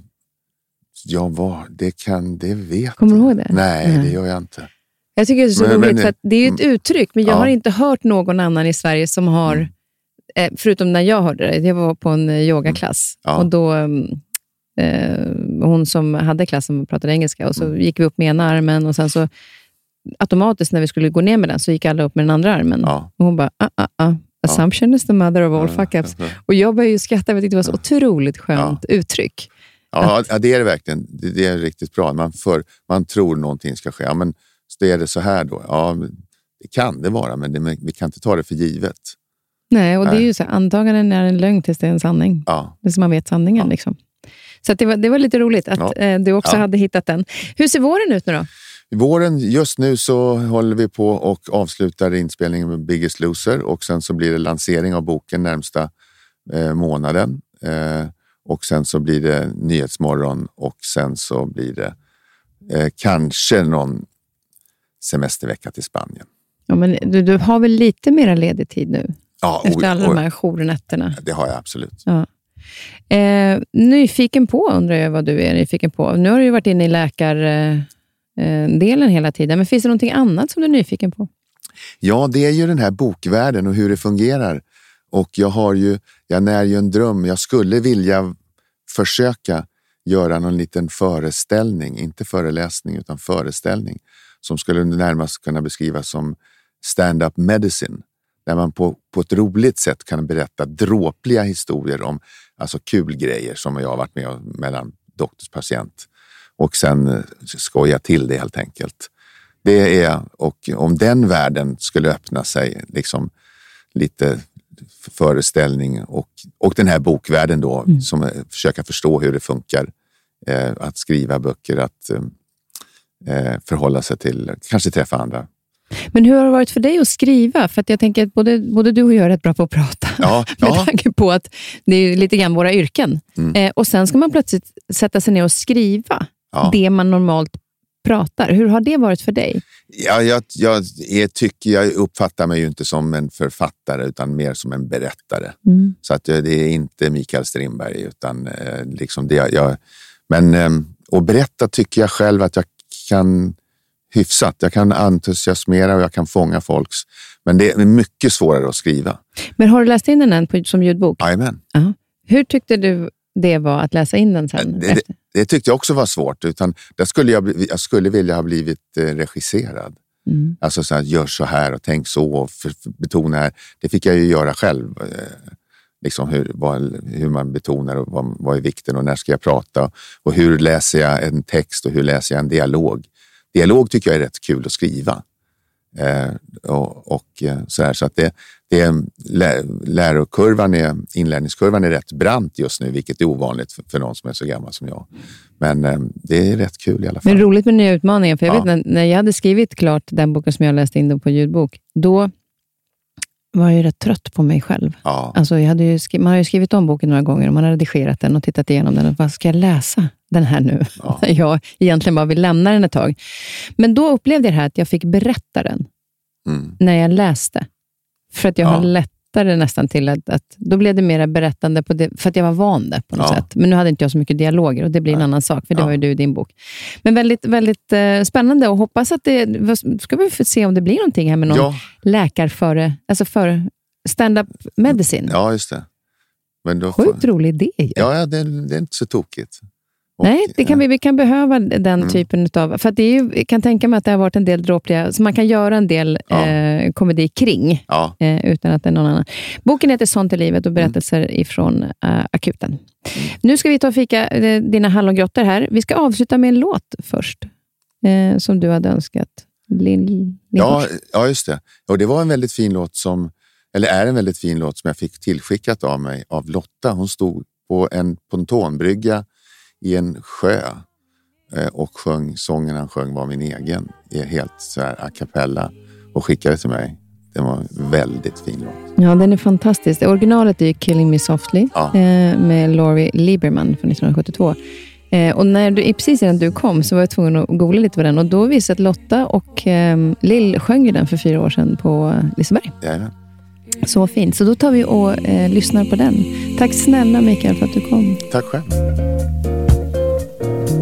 B: ja, var, det kan, det vet
A: Kommer du
B: jag.
A: ihåg det?
B: Nej,
A: Nej.
B: det gör jag inte.
A: Jag tycker det är så
B: Men-
A: roligt,
B: men-
A: för att det är ju ett uttryck, men jag
B: Ja.
A: har inte hört någon annan i Sverige som har,
B: Mm.
A: eh, förutom när jag hörde det, jag var på en eh, yogaklass
B: Ja.
A: och då, mm, eh, hon som hade klassen pratade engelska och så
B: Mm.
A: gick vi upp med ena armen och sen så automatiskt när vi skulle gå ner med den så gick alla upp med den andra armen.
B: Ja.
A: Och hon bara, ah, ah, ah. Assumption is the mother of all fuck-ups. Och jag började ju skratta, jag tyckte det var så otroligt skönt uttryck.
B: Ja, ja, det är det verkligen. Det, det är riktigt bra. Man, för, man tror någonting ska ske. Ja, men så är det så här då? Ja, det kan det vara, men det, men vi kan inte ta det för givet.
A: Nej, och det är ju så här, antaganden är en lögn tills det är en sanning.
B: Ja,
A: som man vet sanningen.
B: Ja.
A: Liksom. Så det, var, det var lite roligt att
B: Ja.
A: eh, du också
B: Ja.
A: hade hittat den. Hur ser våren ut nu då?
B: Våren, just nu så håller vi på och avslutar inspelningen med Biggest Loser och sen så blir det lansering av boken närmsta eh, månaden. Eh, och sen så blir det Nyhetsmorgon och sen så blir det eh, kanske någon semestervecka till Spanien.
A: Ja, men du, du har väl lite mera ledig tid nu?
B: Ja,
A: Efter
B: o-
A: alla
B: och-
A: de här journätterna.
B: Det har jag absolut.
A: Ja. Eh, nyfiken på undrar jag vad du är nyfiken på. Nu har du ju varit inne i läkardelen eh, delen hela tiden, men finns det någonting annat som du är nyfiken på?
B: Ja, det är ju den här bokvärlden och hur det fungerar. Och jag har ju, jag när ju en dröm. Jag skulle vilja försöka göra någon liten föreställning, inte föreläsning utan föreställning som skulle närmast kunna beskrivas som stand-up medicine. Där man på, på ett roligt sätt kan berätta dråpliga historier om alltså kul grejer som jag har varit med om mellan doktorspatient och sen eh, skoja till det helt enkelt. Det är, och om den världen skulle öppna sig, liksom lite föreställning och, och den här bokvärlden då, som eh, försöka förstå hur det funkar eh, att skriva böcker, att eh, förhålla sig till, kanske träffa andra.
A: Men hur har det varit för dig att skriva? För att jag tänker att både, både du och jag är rätt bra på att prata.
B: Ja,
A: Med
B: ja.
A: tanke på att det är lite grann våra yrken.
B: Mm.
A: Eh, och Sen ska man plötsligt sätta sig ner och skriva
B: Ja.
A: det man normalt pratar. Hur har det varit för dig?
B: Ja, jag, jag, är, tycker, jag uppfattar mig ju inte som en författare utan mer som en berättare. Så att jag- det är inte Mikael Strindberg. Utan, eh, liksom det, jag, men, eh, och berätta tycker jag själv att jag kan hyfsat. Jag kan entusiasmera och jag kan fånga folks. Men det är mycket svårare att skriva.
A: Men har du läst in den än på, som ljudbok?
B: Jajamän.
A: Ja. Hur tyckte du det var att läsa in den sen?
B: Det, det, det tyckte jag också var svårt. Utan där skulle jag, jag skulle vilja ha blivit eh, regisserad.
A: Mm.
B: Alltså så här, gör så här och tänk så och för, för, betona här. Det fick jag ju göra själv. Eh, liksom hur, vad, hur man betonar och vad, vad är vikten och när ska jag prata och hur läser jag en text och hur läser jag en dialog. Dialog tycker jag är rätt kul att skriva. Eh, och, och eh, så här, så att det, det är, lä, lärokurvan är, inlärningskurvan är rätt brant just nu, vilket är ovanligt för, för någon som är så gammal som jag. Men eh, det är rätt kul i alla fall.
A: Men roligt med nya utmaningar, för jag
B: Ja.
A: vet när, när jag hade skrivit klart den boken som jag läste in på ljudbok, då var jag ju rätt trött på mig själv.
B: Ja.
A: Alltså jag hade ju skri- man har ju skrivit om boken några gånger och man har redigerat den och tittat igenom den. Och vad ska jag läsa den här nu?
B: Ja.
A: jag egentligen bara vill lämna den ett tag. Men då upplevde jag det här att jag fick berätta den
B: Mm.
A: när jag läste. För att jag
B: Ja.
A: har lättare nästan till att, att... Då blev det mera berättande, på det, för att jag var van det på något
B: Ja.
A: sätt. Men nu hade inte jag så mycket dialoger och det blir en
B: Nej.
A: annan sak, för det
B: Ja.
A: har ju du i din bok. Men väldigt, väldigt eh, spännande och hoppas att det... Ska vi få se om det blir någonting här med någon
B: Ja,
A: läkarföre... Alltså för stand-up medicine.
B: ja, just det. Men då
A: Sjukt rolig idé ju.
B: ja, ja det, det är inte så tokigt. Och,
A: Nej, det kan
B: eh,
A: vi, vi kan behöva den
B: Mm.
A: typen av... För det är ju, jag kan tänka mig att det har varit en del dråpliga, så man kan göra en del
B: Ja.
A: eh, komedi kring,
B: Ja,
A: eh, utan att det är någon annan. Boken heter Sånt i livet och
B: Mm.
A: berättelser ifrån eh, akuten. Nu ska vi ta och fika eh, dina hallongrottor här. Vi ska avsluta med en låt först, eh, som du hade önskat. Lill,
B: ja, ja, just det. Och det var en väldigt fin låt som, eller är en väldigt fin låt som jag fick tillskickat av mig av Lotta. Hon stod på en pontonbrygga i en sjö eh, och sjöng sången han sjöng var min egen, helt så här a cappella och skickade till mig. Det var en väldigt fin låt.
A: Ja, den är fantastisk. Originalet är ju Killing Me Softly
B: Ja.
A: eh, med Laurie Lieberman från 1972. Eh, och när du, precis innan du kom så var jag tvungen att googla lite på den och då visade att Lotta och eh, Lill sjöng den för fyra år sedan på Liseberg.
B: Jajamän.
A: Så fint. Så då tar vi och eh, lyssnar på den. Tack snälla Mikael för att du kom.
B: Tack själv.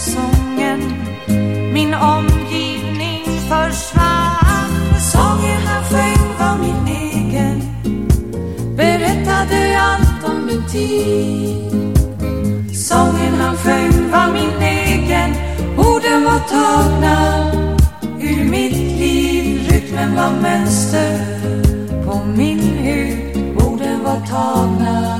E: sången Min omgivning försvann. Sången han sjöng var min egen Berättade allt om min tid. Sången han sjöng var min egen Orden var tagna ur mitt liv. Rytmen var mönster på min hud Orden var tagna.